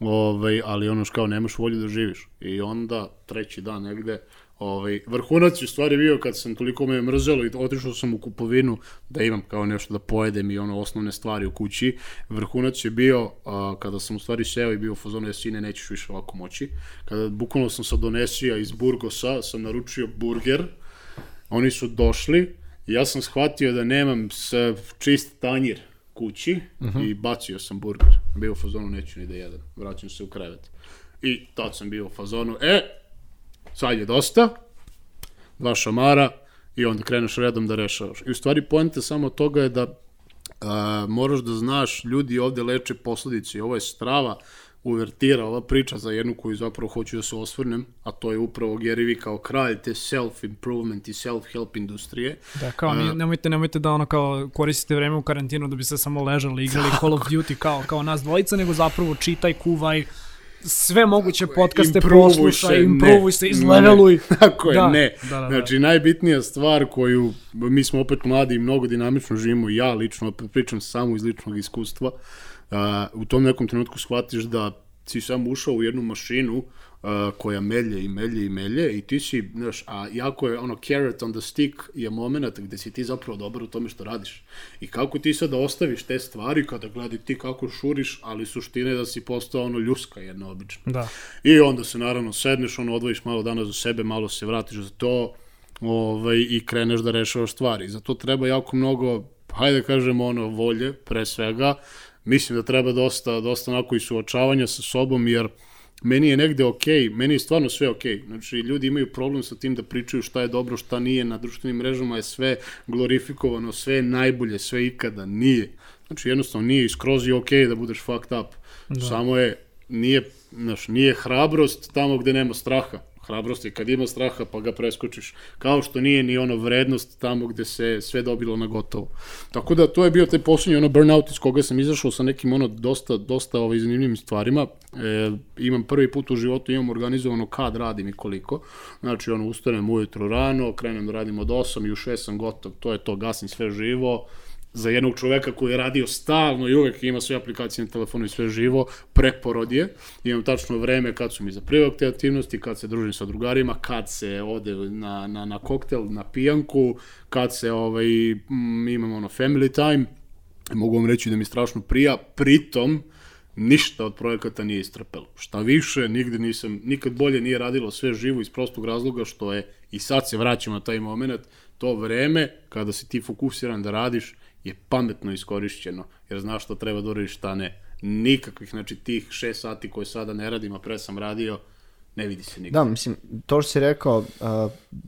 ovaj, ali ono što kao nemaš volju da živiš. I onda treći dan negde, ovaj, vrhunac je stvari bio kad sam toliko me mrzelo i otišao sam u kupovinu da imam kao nešto da pojedem i ono osnovne stvari u kući. Vrhunac je bio a, kada sam u stvari seo i bio u fazonu, ja sine, nećeš više ovako moći. Kada bukvalno sam sa Donesija iz Burgosa, sam naručio burger, oni su došli i ja sam shvatio da nemam s, čist tanjir kući uh -huh. i bacio sam burger. Bio u fazonu, neću ni da jedem, vraćam se u krevet. I tad sam bio u fazonu, e, sad je dosta, dva šamara i onda kreneš redom da rešavaš. I u stvari poenta samo toga je da a, moraš da znaš, ljudi ovde leče posledice i ovo je strava uvertira ova priča za jednu koju zapravo hoću da se osvrnem, a to je upravo Gary Vee kao kralj te self-improvement i self-help industrije. Da, kao, nije, nemojte, nemojte da ono kao koristite vreme u karantinu da bi se samo ležali, igrali Call of Duty kao, kao nas dvojica, nego zapravo čitaj, kuvaj, sve moguće podcaste Improvuj poslušaj, se, improvuj ne, se, izleveluj. ne. Tako je, Da, ne. da, da, da. Znači, najbitnija stvar koju, mi smo opet mladi i mnogo dinamično živimo, ja lično, opet pričam samo iz ličnog iskustva, uh, u tom nekom trenutku shvatiš da si sam ušao u jednu mašinu koja melje i melje i melje i ti si, znaš, a jako je ono carrot on the stick je moment gde si ti zapravo dobar u tome što radiš. I kako ti sad da ostaviš te stvari kada gledaj ti kako šuriš, ali suština je da si postao ono ljuska jedna obična. Da. I onda se naravno sedneš, ono odvojiš malo dana za sebe, malo se vratiš za to ovaj, i kreneš da rešavaš stvari. Za to treba jako mnogo, hajde da kažemo ono, volje, pre svega. Mislim da treba dosta, dosta onako i suočavanja sa sobom, jer meni je negde okej, meni je stvarno sve okej. Znači, ljudi imaju problem sa tim da pričaju šta je dobro, šta nije, na društvenim mrežama je sve glorifikovano, sve je najbolje, sve ikada, nije. Znači, jednostavno nije i skroz je okej da budeš fucked up. Da. Samo je, nije, znaš, nije hrabrost tamo gde nema straha. Hrabrost je kad ima straha pa ga preskočiš. Kao što nije ni ono vrednost tamo gde se sve dobilo na gotovo. Tako da to je bio taj posljednji ono burnout iz koga sam izašao sa nekim ono dosta, dosta ovaj, zanimljivim stvarima. E, imam prvi put u životu, imam organizovano kad radim i koliko. Znači ono ustanem ujutro rano, krenem da radim od 8 i u 6 sam gotov. To je to, gasim sve živo za jednog čoveka koji je radio stalno i uvek ima sve aplikacije na telefonu i sve živo, preporod je. Imam tačno vreme kad su mi za privatne aktivnosti, kad se družim sa drugarima, kad se ode na, na, na koktel, na pijanku, kad se ovaj, m, imam ono family time. Mogu vam reći da mi strašno prija, pritom, ništa od projekata nije istrpelo. Šta više, nigde nisam, nikad bolje nije radilo sve živo iz prostog razloga što je, i sad se vraćamo na taj moment, to vreme kada si ti fokusiran da radiš, je pametno iskorišćeno, jer znaš što treba da uradiš, šta ne. Nikakvih, znači tih šest sati koje sada ne radim, a pre sam radio, ne vidi se nikad. Da, mislim, to što si rekao, uh,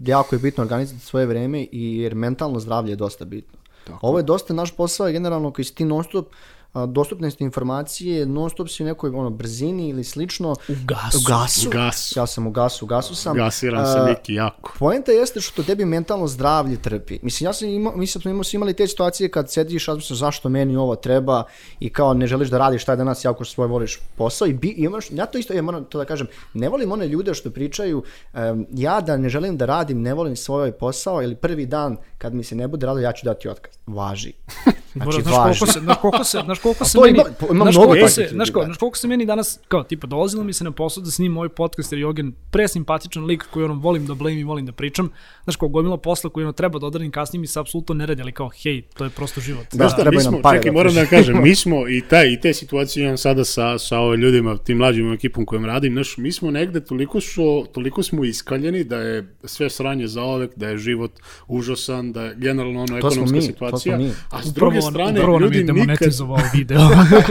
jako je bitno organizati svoje vreme i jer mentalno zdravlje je dosta bitno. Tako. Ovo je dosta naš posao, generalno koji si ti non stop a, dostupnosti informacije, non stop si u nekoj ono, brzini ili slično. U gasu. U gasu. U gasu. Ja sam u gasu, u gasu sam. Gasiram se neki jako. Poenta jeste što tebi mentalno zdravlje trpi. Mislim, ja sam imao, mislim, smo imali, imali te situacije kad sediš, razmišljaš zašto meni ovo treba i kao ne želiš da radiš taj danas jako svoje voliš posao i, bi, i imaš, ja to isto, ja moram to da kažem, ne volim one ljude što pričaju, um, ja da ne želim da radim, ne volim svoj posao ili prvi dan kad mi se ne bude radio, ja ću dati otkaz. Važi. Znači, znaš koliko važi. se, znaš koliko se, znaš koliko se meni, ima- ima znaš koliko se, znaš, da. znaš koliko se meni danas, kao, tipa, dolazilo mi se na posao da snimam ovaj podcast jer je Jogen presimpatičan lik koji ono volim da blame i volim da pričam. Znaš, kao gomila posla koji ono treba da odradim kasnije mi se apsolutno ne radi, ali kao, hej, to je prosto život. Da, nam smo, pare čekaj, da moram da kažem, mi smo i taj, i te situacije imam sada sa, sa ove ljudima, tim mlađim ekipom kojom radim, znaš, mi smo negde toliko, su, toliko smo iskaljeni da je sve sranje za ovek, da je život užasan, da je generalno ono To smo ekonomska mi, to situacija, smo mi. a s Upravo, druge strane, upravo nam ljudi je nikad, video.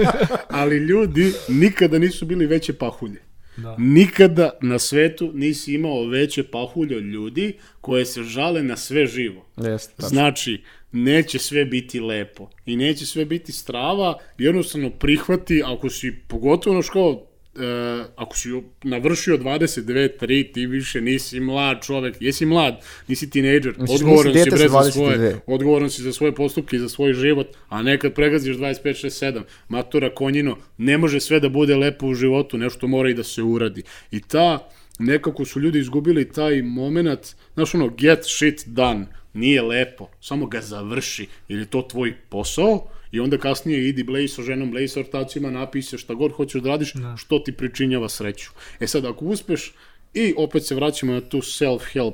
ali ljudi nikada nisu bili veće pahulje. Da. Nikada na svetu nisi imao veće pahulje od ljudi koje se žale na sve živo. Jeste, tačno. Znači, neće sve biti lepo i neće sve biti strava, jednostavno prihvati, ako si, pogotovo ono kao, e, ako si navršio 29, 3, ti više nisi mlad čovek, jesi mlad, nisi tinejdžer, odgovoran si bre za svoje, 22. odgovoran si za svoje postupke i za svoj život, a nekad pregaziš 25, 6, 7, matura konjino, ne može sve da bude lepo u životu, nešto mora i da se uradi. I ta, nekako su ljudi izgubili taj moment, znaš ono, get shit done, nije lepo, samo ga završi, jer je to tvoj posao, i onda kasnije idi blej sa ženom, blej sa ortacima, napij se šta god hoćeš da radiš, Da. što ti pričinjava sreću. E sad, ako uspeš, i opet se vraćamo na tu self-help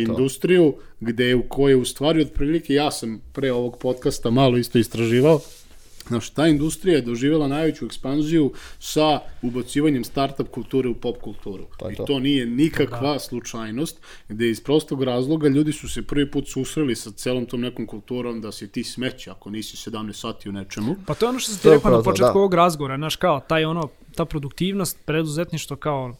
industriju, gde u kojoj u stvari otprilike ja sam pre ovog podcasta malo isto istraživao, Znaš, ta industrija je doživjela najveću ekspanziju sa ubacivanjem startup kulture u pop kulturu. To je I to. to nije nikakva slučajnost, gde iz prostog razloga ljudi su se prvi put susreli sa celom tom nekom kulturom da si ti smeće ako nisi 17 sati u nečemu. Pa to je ono što sam ti rekao na početku da. ovog razgovora, znaš, kao, taj ono, ta produktivnost, preduzetništvo kao,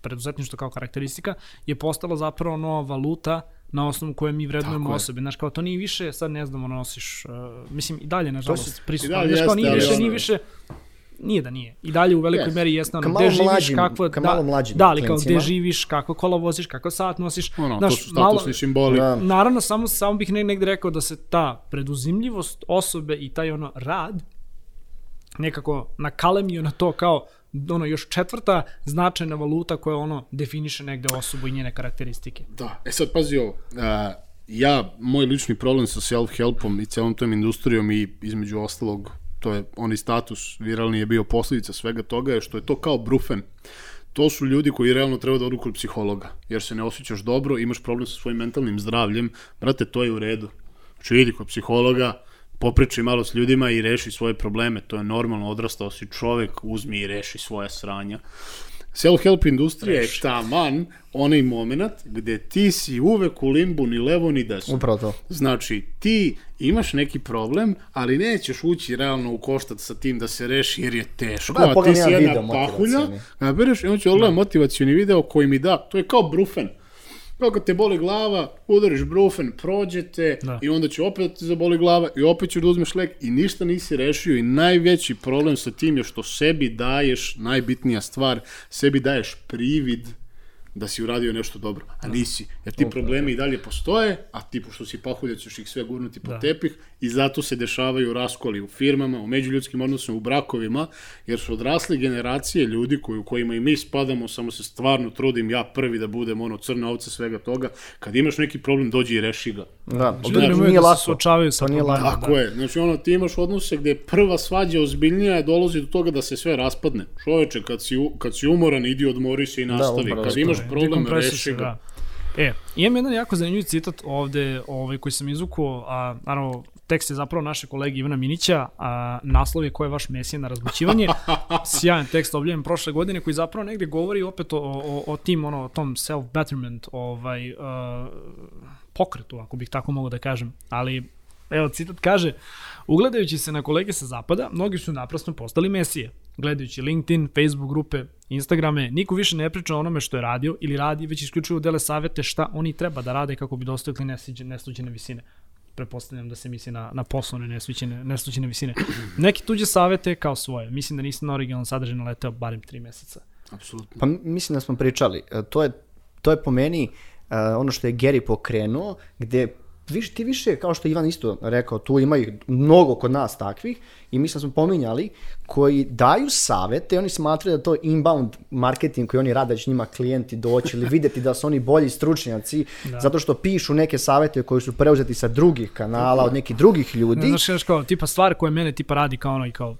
preduzetništvo kao karakteristika je postala zapravo nova valuta na osnovu koje mi vrednujemo osobe. Znaš, kao, to nije više, sad ne znam, ono nosiš, uh, mislim, i dalje, nažalost, prisutno. Znaš, kao, nije više, nije više, Nije da nije. I dalje u velikoj Jeste. meri jeste ono, gde malo živiš, mlađim- kako, ka da, malo mlađim da, ali kao gde živiš, kako kola voziš, kako sat nosiš. Ono, Znaš, to su statusni simboli. Da. Naravno, samo, samo bih ne- negde rekao da se ta preduzimljivost osobe i taj ono rad nekako nakalemio na to kao ono još četvrta značajna valuta koja ono definiše negde osobu i njene karakteristike. Da, e sad pazi ovo, a, ja, moj lični problem sa self-helpom i celom tom industrijom i između ostalog, to je onaj status viralni je bio posledica svega toga, je što je to kao brufen. To su ljudi koji realno treba da odu kod psihologa, jer se ne osjećaš dobro, imaš problem sa svojim mentalnim zdravljem, brate, to je u redu. Znači, idi kod psihologa, popričaj malo s ljudima i reši svoje probleme, to je normalno, odrastao si čovek, uzmi i reši svoje sranja. Self-help industrija je taman onaj moment gde ti si uvek u limbu ni levo ni desno. Upravo to. Znači, ti imaš neki problem, ali nećeš ući realno u koštac sa tim da se reši jer je teško, Da, a pogledam ti si jedna pahulja, motivacioni. a bereš i on će odgledati motivacioni video koji mi da, to je kao brufen. Kao kad te boli glava, udariš brufen, prođete Da. i onda će opet da te zaboli glava i opet ćeš da uzmeš lek i ništa nisi rešio i najveći problem sa tim je što sebi daješ, najbitnija stvar, sebi daješ privid da si uradio nešto dobro, a nisi. Jer ti problemi i dalje postoje, a ti pošto si pahuljac ćeš ih sve gurnuti po Da. tepih i zato se dešavaju raskoli u firmama, u međuljudskim odnosima, u brakovima, jer su odrasle generacije ljudi koji, u kojima i mi spadamo, samo se stvarno trudim ja prvi da budem ono crna ovca svega toga, kad imaš neki problem dođi i reši ga. Da, to mogu nije da se lako. suočavaju sa nije lako. Tako je, znači ono ti imaš odnose gde prva svađa ozbiljnija je dolazi do toga da se sve raspadne. Čoveče, kad si, kad si umoran, idi odmori se i nastavi. upravo kad imaš problem, reši ga. Da. E, imam jedan jako zanimljiv citat ovde ovaj, koji sam izvukao, a naravno tekst je zapravo naše kolege Ivana Minića, a naslov je ko je vaš mesija na razbućivanje. Sjajan tekst objavljen prošle godine koji zapravo negde govori opet o, o, o tim, ono, o tom self-betterment ovaj, uh, pokretu, ako bih tako mogao da kažem. Ali, evo, citat kaže, ugledajući se na kolege sa zapada, mnogi su naprasno postali mesije. Gledajući LinkedIn, Facebook grupe, Instagrame, niko više ne priča o onome što je radio ili radi, već isključivo dele savete šta oni treba da rade kako bi dostigli nesluđene visine. Pretpostavljam da se misli na, na poslovne nesluđene, nesluđene visine. Neki tuđe savete kao svoje. Mislim da nisam na originalan sadržaj naleteo barem tri meseca. Apsolutno. Pa mislim da smo pričali. E, To je, to je po meni e, ono što je Gary pokrenuo, gde Viš, ti više, kao što Ivan isto rekao, tu ima ih mnogo kod nas takvih i mislim da smo pominjali, koji daju savete, oni smatraju da to inbound marketing koji oni rade, da će njima klijenti doći ili videti da su oni bolji stručnjaci, da. zato što pišu neke savete koji su preuzeti sa drugih kanala, od nekih drugih ljudi. Znaš, kao, tipa stvar koja mene tipa radi kao ono i kao,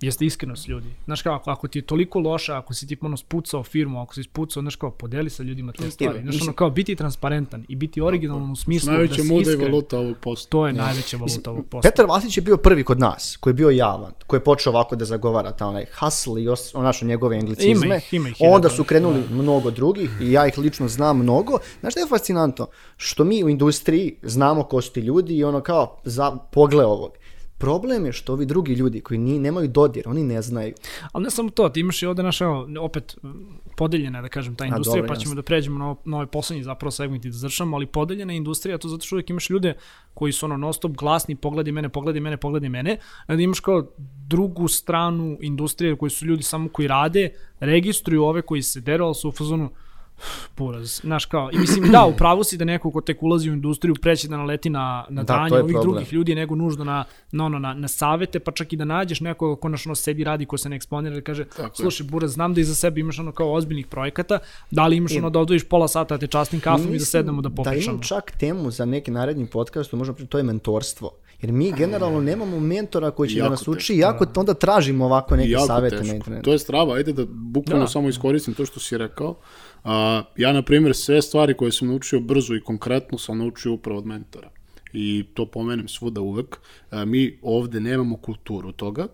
jeste iskrenost ljudi. Znaš kao, ako, ako ti je toliko loša, ako si tipa ono spucao firmu, ako si spucao, znaš kao, podeli sa ljudima te stvari. Znaš ono kao, biti transparentan i biti originalan u smislu da Najveća si muda i iskren. valuta ovog posta. To je najveća valuta ovog posla. Petar Vasić je bio prvi kod nas, koji je bio javan, koji je počeo ovako da zagovara ta onaj hustle i os, onaše njegove anglicizme. Ima ih, ima ih Onda hiljadu. su krenuli mnogo drugih i ja ih lično znam mnogo. Znaš šta je fascinantno? Što mi u industriji znamo ko su ti ljudi i ono kao za pogle ovog. Problem je što ovi drugi ljudi koji ni, nemaju dodir, oni ne znaju. Ali ne samo to, ti imaš i ovde naša, opet, podeljena, je, da kažem, ta industrija, dobro, pa ćemo da pređemo na, na ovaj poslednji zapravo segment i da završamo, ali podeljena je industrija, to zato što uvijek imaš ljude koji su ono non stop glasni, pogledaj mene, pogledaj mene, pogledaj mene, a da imaš kao drugu stranu industrije koji su ljudi samo koji rade, registruju ove koji se deru, ali su u fazonu, Buraz, znaš kao, i mislim da, u pravu si da neko ko tek ulazi u industriju preće da naleti na, na Da, dranje to je ovih problem. drugih ljudi nego nužno na, na, ono, na, na savete, pa čak i da nađeš nekoga ko naš ono sedi radi, ko se ne eksponira i kaže, Tako je. slušaj Buraz, znam da iza sebe imaš ono kao ozbiljnih projekata, da li imaš ono da odvojiš pola sata da te častim kafom i da Mislim sednemo da Da popričamo. imam čak temu za neki naredni podcast, možemo pričati, to je mentorstvo. Jer mi generalno nemamo mentora koji će da nas uči, teško, jako onda tražimo ovako neke jako savete na teško. internetu. To je strava, ajde da bukvalno Da. samo iskoristim to što si rekao. A, ja, na primjer, sve stvari koje sam naučio brzo i konkretno sam naučio upravo od mentora. I to pomenem svuda uvek. A, mi ovde nemamo kulturu toga.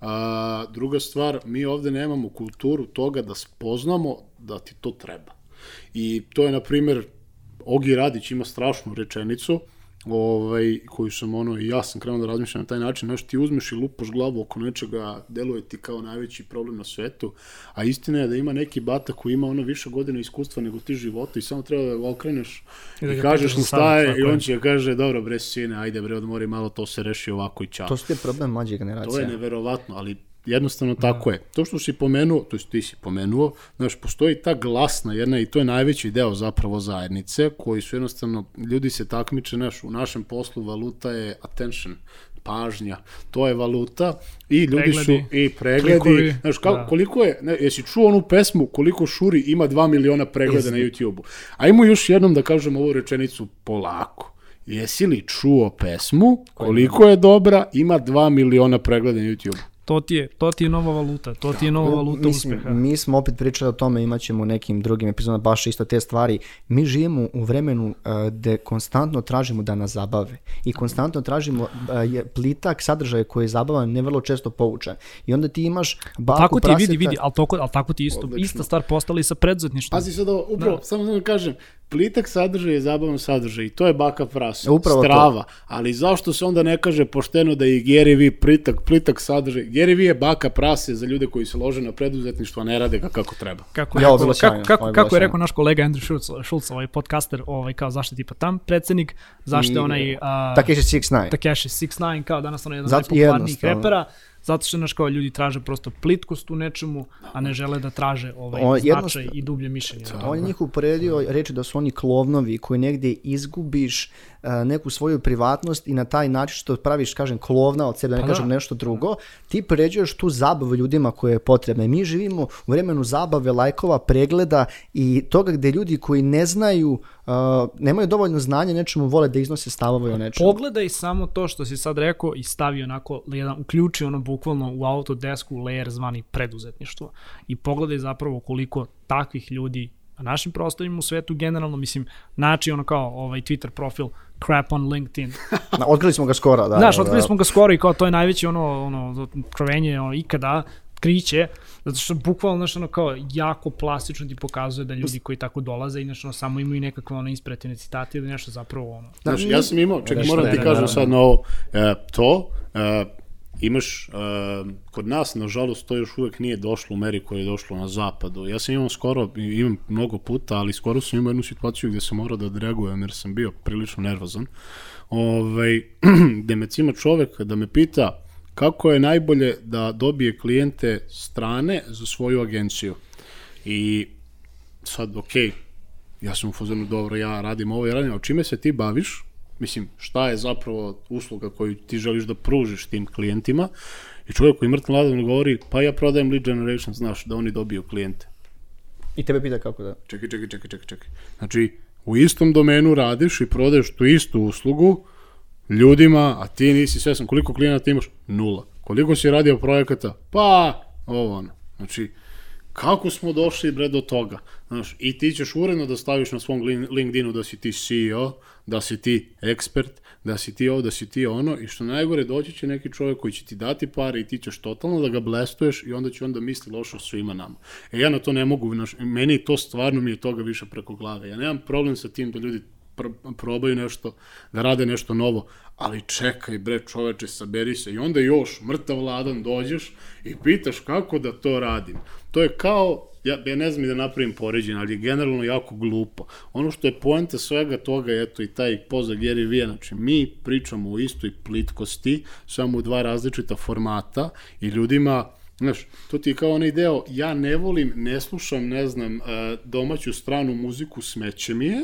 A, druga stvar, mi ovde nemamo kulturu toga da spoznamo da ti to treba. I to je, na primjer, Ogi Radić ima strašnu rečenicu, ovaj, koju sam ono, i ja sam krenuo da razmišljam na taj način, znaš, ti uzmeš i lupaš glavu oko nečega, deluje ti kao najveći problem na svetu, a istina je da ima neki bata koji ima ono više godina iskustva nego ti života i samo treba da ga okreneš I i, da ga kažeš mu za šta savjet, je tako i on će da kaže, dobro bre sine, ajde bre odmori malo, to se reši ovako i čao. To su ti problem mlađe generacije. To je neverovatno, ali jednostavno tako je. To što si pomenuo, to jest ti si pomenuo, znaš, postoji ta glasna jedna i to je najveći deo zapravo zajednice, koji su jednostavno, ljudi se takmiče, znaš, u našem poslu valuta je attention, pažnja, to je valuta i ljudi Pregledi, su i pregledi, klikovi, znaš, kao, da. koliko je, ne, jesi čuo onu pesmu, koliko Šuri ima 2 miliona pregleda na YouTube-u. Ajmo još jednom da kažem ovu rečenicu polako. Jesi li čuo pesmu, koliko je dobra, ima 2 miliona pregleda na YouTube-u. To ti je, to ti je nova valuta, to ti je nova valuta Mislim, uspeha. mi smo opet pričali o tome, imat ćemo u nekim drugim epizodama baš isto te stvari. Mi živimo u vremenu uh, gde konstantno tražimo da nas zabave i konstantno tražimo uh, je plitak sadržaj koji je zabavan, ne vrlo često poučan. I onda ti imaš baku Tako ti je, vidi, vidi, ali, toko, ali tako ti isto, Odlično. ista stvar postala i sa preduzetništvom. Pazi sad ovo, upravo, samo da vam kažem, plitak sadržaj je zabavan sadržaj i to je baka prasa, Upravo to. strava, ali zašto se onda ne kaže pošteno da je Gary V plitak, plitak sadržaj, Gary V je baka prase za ljude koji se lože na preduzetništvo, a ne rade ga kako treba. Kako, Ja, je kako, bilo sjajno, kako, kako, kako je rekao naš kolega Andrew Schultz, Schultz ovaj podcaster, ovaj, kao zašto je tipa tam predsednik, zašto je onaj... Uh, Takeshi 69. Takeshi 69 kao danas ono jedan od najpopularnijih jednostavno. repera, zato što naš kao ljudi traže prosto plitkost u nečemu, a ne žele da traže ovaj O, značaj i dublje mišljenje. On je njih uporedio reći da su oni klovnovi koji negdje izgubiš e, neku svoju privatnost i na taj način što praviš, kažem, klovna od sebe, da ne Pa kažem da. nešto drugo, ti pređuješ tu zabavu ljudima koje je potrebna. Mi živimo u vremenu zabave, lajkova, pregleda i toga gdje ljudi koji ne znaju, e, nemaju dovoljno znanja nečemu, vole da iznose stavove o nečemu. Pogledaj samo to što si sad rekao i stavi onako, jedan, uključi ono bukvalno u Autodesku layer zvani preduzetništvo i pogledaj zapravo koliko takvih ljudi na našim prostorima u svetu generalno, mislim, naći ono kao ovaj Twitter profil crap on LinkedIn. Na, Otkrili smo ga skoro, da. Znaš, da, otkrili da. smo ga skoro i kao to je najveće ono, ono, otkrovenje ono, ikada, kriće, zato što bukvalno, znaš, ono, kao jako plastično ti pokazuje da ljudi koji tako dolaze i, znaš, ono, samo imaju nekakve, ono, inspirativne citate ili nešto zapravo, ono, Znaš, ja sam imao, čekaj, moram ti kažem sad na ovo, e, to, e, imaš, e, kod nas, nažalost, to još uvek nije došlo u meri koje je došlo na zapadu. Ja sam imao skoro, imam mnogo puta, ali skoro sam imao jednu situaciju gde sam morao da odreagujem jer sam bio prilično nervozan. Ovaj, gde me cima čovek da me pita kako je najbolje da dobije klijente strane za svoju agenciju. I sad, okej, ja sam u fazonu, dobro, ja radim ovo, ja radim, a čime se ti baviš? Mislim, šta je zapravo usluga koju ti želiš da pružiš tim klijentima? I čovjek koji mrtvo ladan govori, pa ja prodajem lead generation, znaš, da oni dobiju klijente. I tebe pita kako da. Čekaj, čekaj, čekaj, čekaj, čekaj. Znači, u istom domenu radiš i prodaješ tu istu uslugu ljudima, a ti nisi svesan. Koliko klijenata imaš? Nula. Koliko si radio projekata? Pa, ovo ono. Znači, kako smo došli bre do toga? Znaš, i ti ćeš uredno da staviš na svom lin- LinkedInu da si ti CEO, da si ti ekspert, da si ti ovo, da si ti ono, i što najgore, doći će neki čovjek koji će ti dati pare i ti ćeš totalno da ga blestuješ i onda će onda misli loše o svima nama. E ja na to ne mogu, znaš, meni to stvarno mi je toga više preko glave. Ja nemam problem sa tim da ljudi pr probaju nešto, da rade nešto novo, ali čekaj bre čoveče, saberi se i onda još mrtav ladan dođeš i pitaš kako da to radim. To je kao, ja, ja ne znam i da napravim poređenje, ali je generalno jako glupo. Ono što je poenta svega toga, eto i taj poza Gary Vee, znači mi pričamo o istoj plitkosti, samo u dva različita formata i ljudima Znaš, to ti je kao onaj deo, ja ne volim, ne slušam, ne znam, eh, domaću stranu muziku, smeće mi je,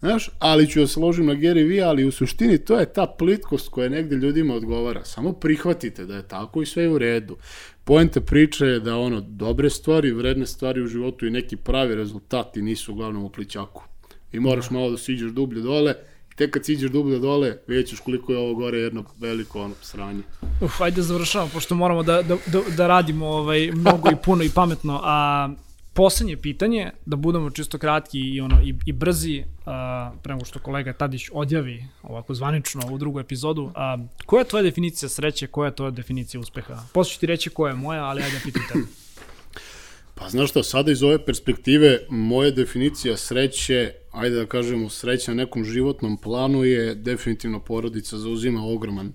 Znaš, ali ću da se ložim na Gary Vee, ali u suštini to je ta plitkost koja negde ljudima odgovara. Samo prihvatite da je tako i sve je u redu. Poenta priče je da ono, dobre stvari, vredne stvari u životu i neki pravi rezultati nisu uglavnom u plićaku. I moraš malo da siđeš dublje dole, tek kad siđeš dublje dole, vidjet ćeš koliko je ovo gore jedno veliko ono sranje. Uf, ajde da završavamo, pošto moramo da, da, da, da radimo ovaj, mnogo i puno i pametno. A, poslednje pitanje, da budemo čisto kratki i, ono, i, i brzi, a, pre nego što kolega Tadić odjavi ovako zvanično ovu drugu epizodu. A, koja je tvoja definicija sreće, koja je tvoja definicija uspeha? Posle ću ti reći koja je moja, ali ajde pitam tebe. Pa znaš šta, sada iz ove perspektive, moja definicija sreće, ajde da kažemo sreća na nekom životnom planu je definitivno porodica zauzima ogroman,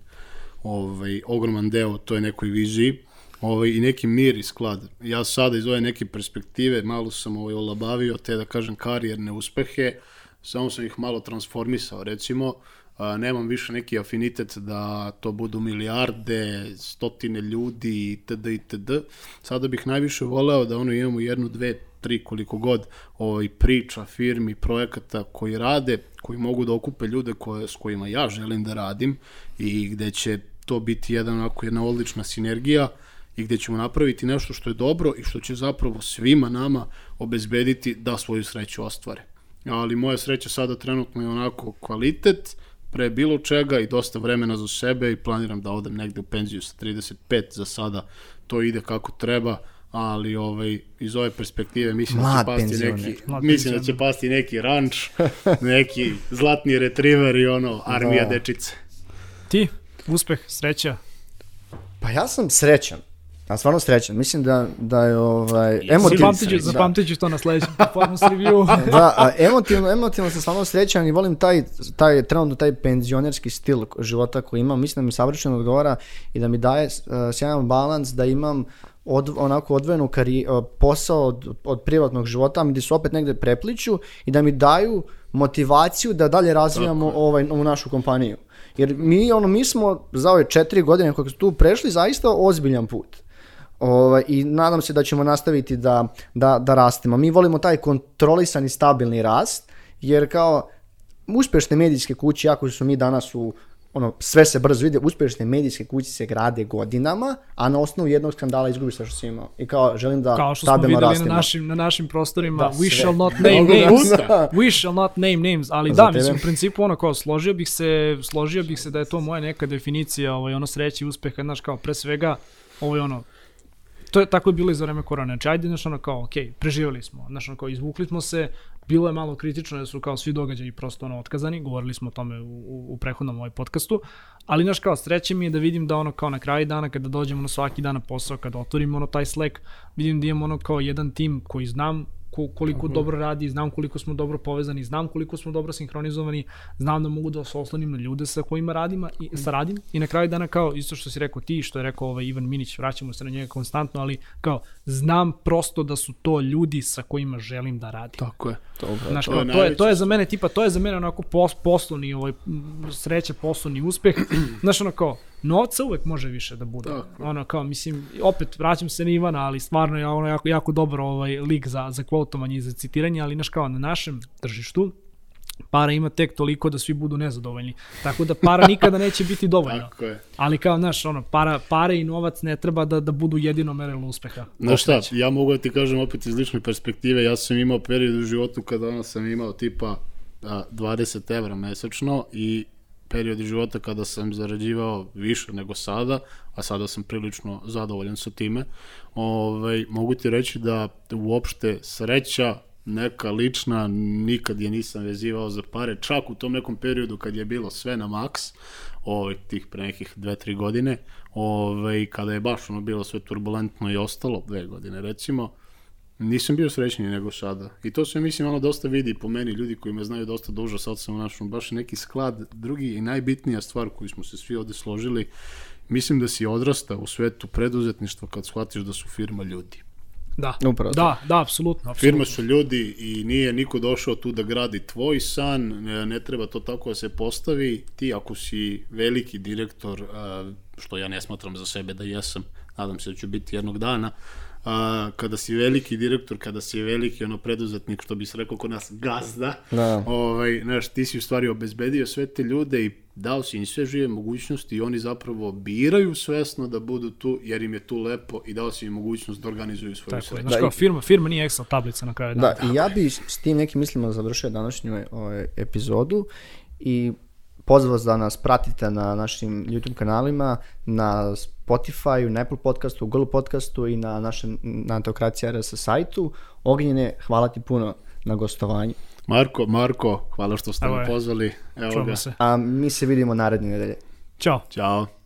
ovaj, ogroman deo toj nekoj viziji ovaj, i neki mir i sklad. Ja sada iz ove neke perspektive malo sam ovaj, olabavio te da kažem karijerne uspehe, samo sam ih malo transformisao, recimo, a, nemam više neki afinitet da to budu milijarde, stotine ljudi itd. itd. Sada bih najviše voleo da ono imamo jednu, dve, tri koliko god ovaj, priča, firmi, projekata koji rade, koji mogu da okupe ljude koje, s kojima ja želim da radim i gde će to biti jedan, onako, jedna odlična sinergija i gde ćemo napraviti nešto što je dobro i što će zapravo svima nama obezbediti da svoju sreću ostvare. Ali moja sreća sada trenutno je onako kvalitet, pre bilo čega i dosta vremena za sebe i planiram da odem negde u penziju sa 35 za sada to ide kako treba ali ovaj iz ove perspektive mislim Mlad da će pasti penzioner. neki Mlad mislim da penzioner. će pasti neki ranč, neki zlatni retriver i ono armija Da. dečice. Ti, uspeh, sreća, Pa ja sam srećan. Ja stvarno srećan. Mislim da, da je ovaj, emotivno. zapamtit ću, srećan, da. zapamtit ću to na sledećem performance review. da, a emotivno, emotivno sam stvarno srećan i volim taj, taj, trenutno taj penzionerski stil života koji imam. Mislim da mi savršeno odgovara i da mi daje uh, sjajan balans da imam od, onako odvojenu kari, uh, posao od, od privatnog života, gdje su opet negde prepliču i da mi daju motivaciju da dalje razvijamo ovaj, ovu našu kompaniju. Jer mi, ono, mi smo za ove četiri godine kako smo tu prešli zaista ozbiljan put. Ovaj, I nadam se da ćemo nastaviti da, da, da rastemo. Mi volimo taj kontrolisani stabilni rast, jer kao uspešne medijske kuće, jako su mi danas u ono, sve se brzo vidi, uspešne medijske kuće se grade godinama, a na osnovu jednog skandala izgubiš sve što si imao. I kao, želim da Kao što smo videli na našim, na našim prostorima, Da, we sve. shall not name Mnogo names. We shall not name names, ali Za da, tebe. mislim, u principu ono kao, složio bih se, složio bih se da je to moja neka definicija, ovaj, ono sreći uspeha, znaš, kao, pre svega, ovaj, ono, to je tako je bilo i za vreme korone. Znači, ajde, znaš, ono kao, okej, preživjeli smo, znaš, ono kao, izvukli smo se, bilo je malo kritično da su kao svi događaji prosto ono otkazani, govorili smo o tome u, u, u prethodnom ovaj podcastu, ali znaš kao sreće mi je da vidim da ono kao na kraju dana kada dođemo na svaki dan na posao, kada otvorimo ono taj Slack, vidim da imamo ono kao jedan tim koji znam ko, koliko dobro radi, znam koliko smo dobro povezani, znam koliko smo dobro sinhronizovani, znam da mogu da se oslonim na ljude sa kojima radim i sa radim i na kraju dana kao isto što si rekao ti, što je rekao ovaj Ivan Minić, vraćamo se na njega konstantno, ali kao znam prosto da su to ljudi sa kojima želim da radim. Tako je. Znaš, To kao, je to, je, to je za mene tipa, to je za mene onako pos, poslovni, ovaj, sreća, poslovni uspeh. Znaš, ono kao, novca uvek može više da bude. Tako. Ono kao, mislim, opet vraćam se na Ivana, ali stvarno je ono jako, jako dobro ovaj lik za, za kvotovanje i za citiranje, ali znaš kao, na našem tržištu, para ima tek toliko da svi budu nezadovoljni. Tako da para nikada neće biti dovoljno. Tako je. Ali kao, znaš, ono, para, pare i novac ne treba da, da budu jedino merilo uspeha. Znaš šta, ja mogu da ti kažem opet iz lične perspektive, ja sam imao period u životu kada ono sam imao tipa a, 20 evra mesečno i period života kada sam zarađivao više nego sada, a sada sam prilično zadovoljan sa time, ovaj, mogu ti reći da uopšte sreća neka lična, nikad je nisam vezivao za pare, čak u tom nekom periodu kad je bilo sve na maks, ovaj, tih pre nekih dve, tri godine, ovaj, kada je baš ono bilo sve turbulentno i ostalo, dve godine recimo, nisam bio srećniji nego sada. I to se mislim ono dosta vidi po meni, ljudi koji me znaju dosta dužo, sad sam našao baš neki sklad. Drugi i najbitnija stvar koju smo se svi ovde složili, mislim da si odrasta u svetu preduzetništva kad shvatiš da su firma ljudi. Da, Upravo to. da, da, apsolutno. apsolutno. Firma su ljudi i nije niko došao tu da gradi tvoj san, ne, ne treba to tako da se postavi. Ti ako si veliki direktor, što ja ne smatram za sebe da jesam, nadam se da ću biti jednog dana, a, kada si veliki direktor, kada si veliki ono preduzetnik, što bi se rekao kod nas, gazda, Da. ovaj, znaš, ti si u stvari obezbedio sve te ljude i dao si im sve žive mogućnosti i oni zapravo biraju svesno da budu tu jer im je tu lepo i dao si im mogućnost da organizuju svoju Tako je, sreću. znaš Da, kao firma, firma nije Excel tablica na kraju dana. Da, i ja bi s tim nekim mislima završio današnju ovaj, epizodu i pozvao da nas pratite na našim YouTube kanalima, na Spotify, na Apple podcastu, Google podcastu i na našem na Antokracija RS sajtu. Ognjene, hvala ti puno na gostovanju. Marko, Marko, hvala što ste Evo me pozvali. Evo ga. Se. A mi se vidimo naredne nedelje. Ćao. Ćao.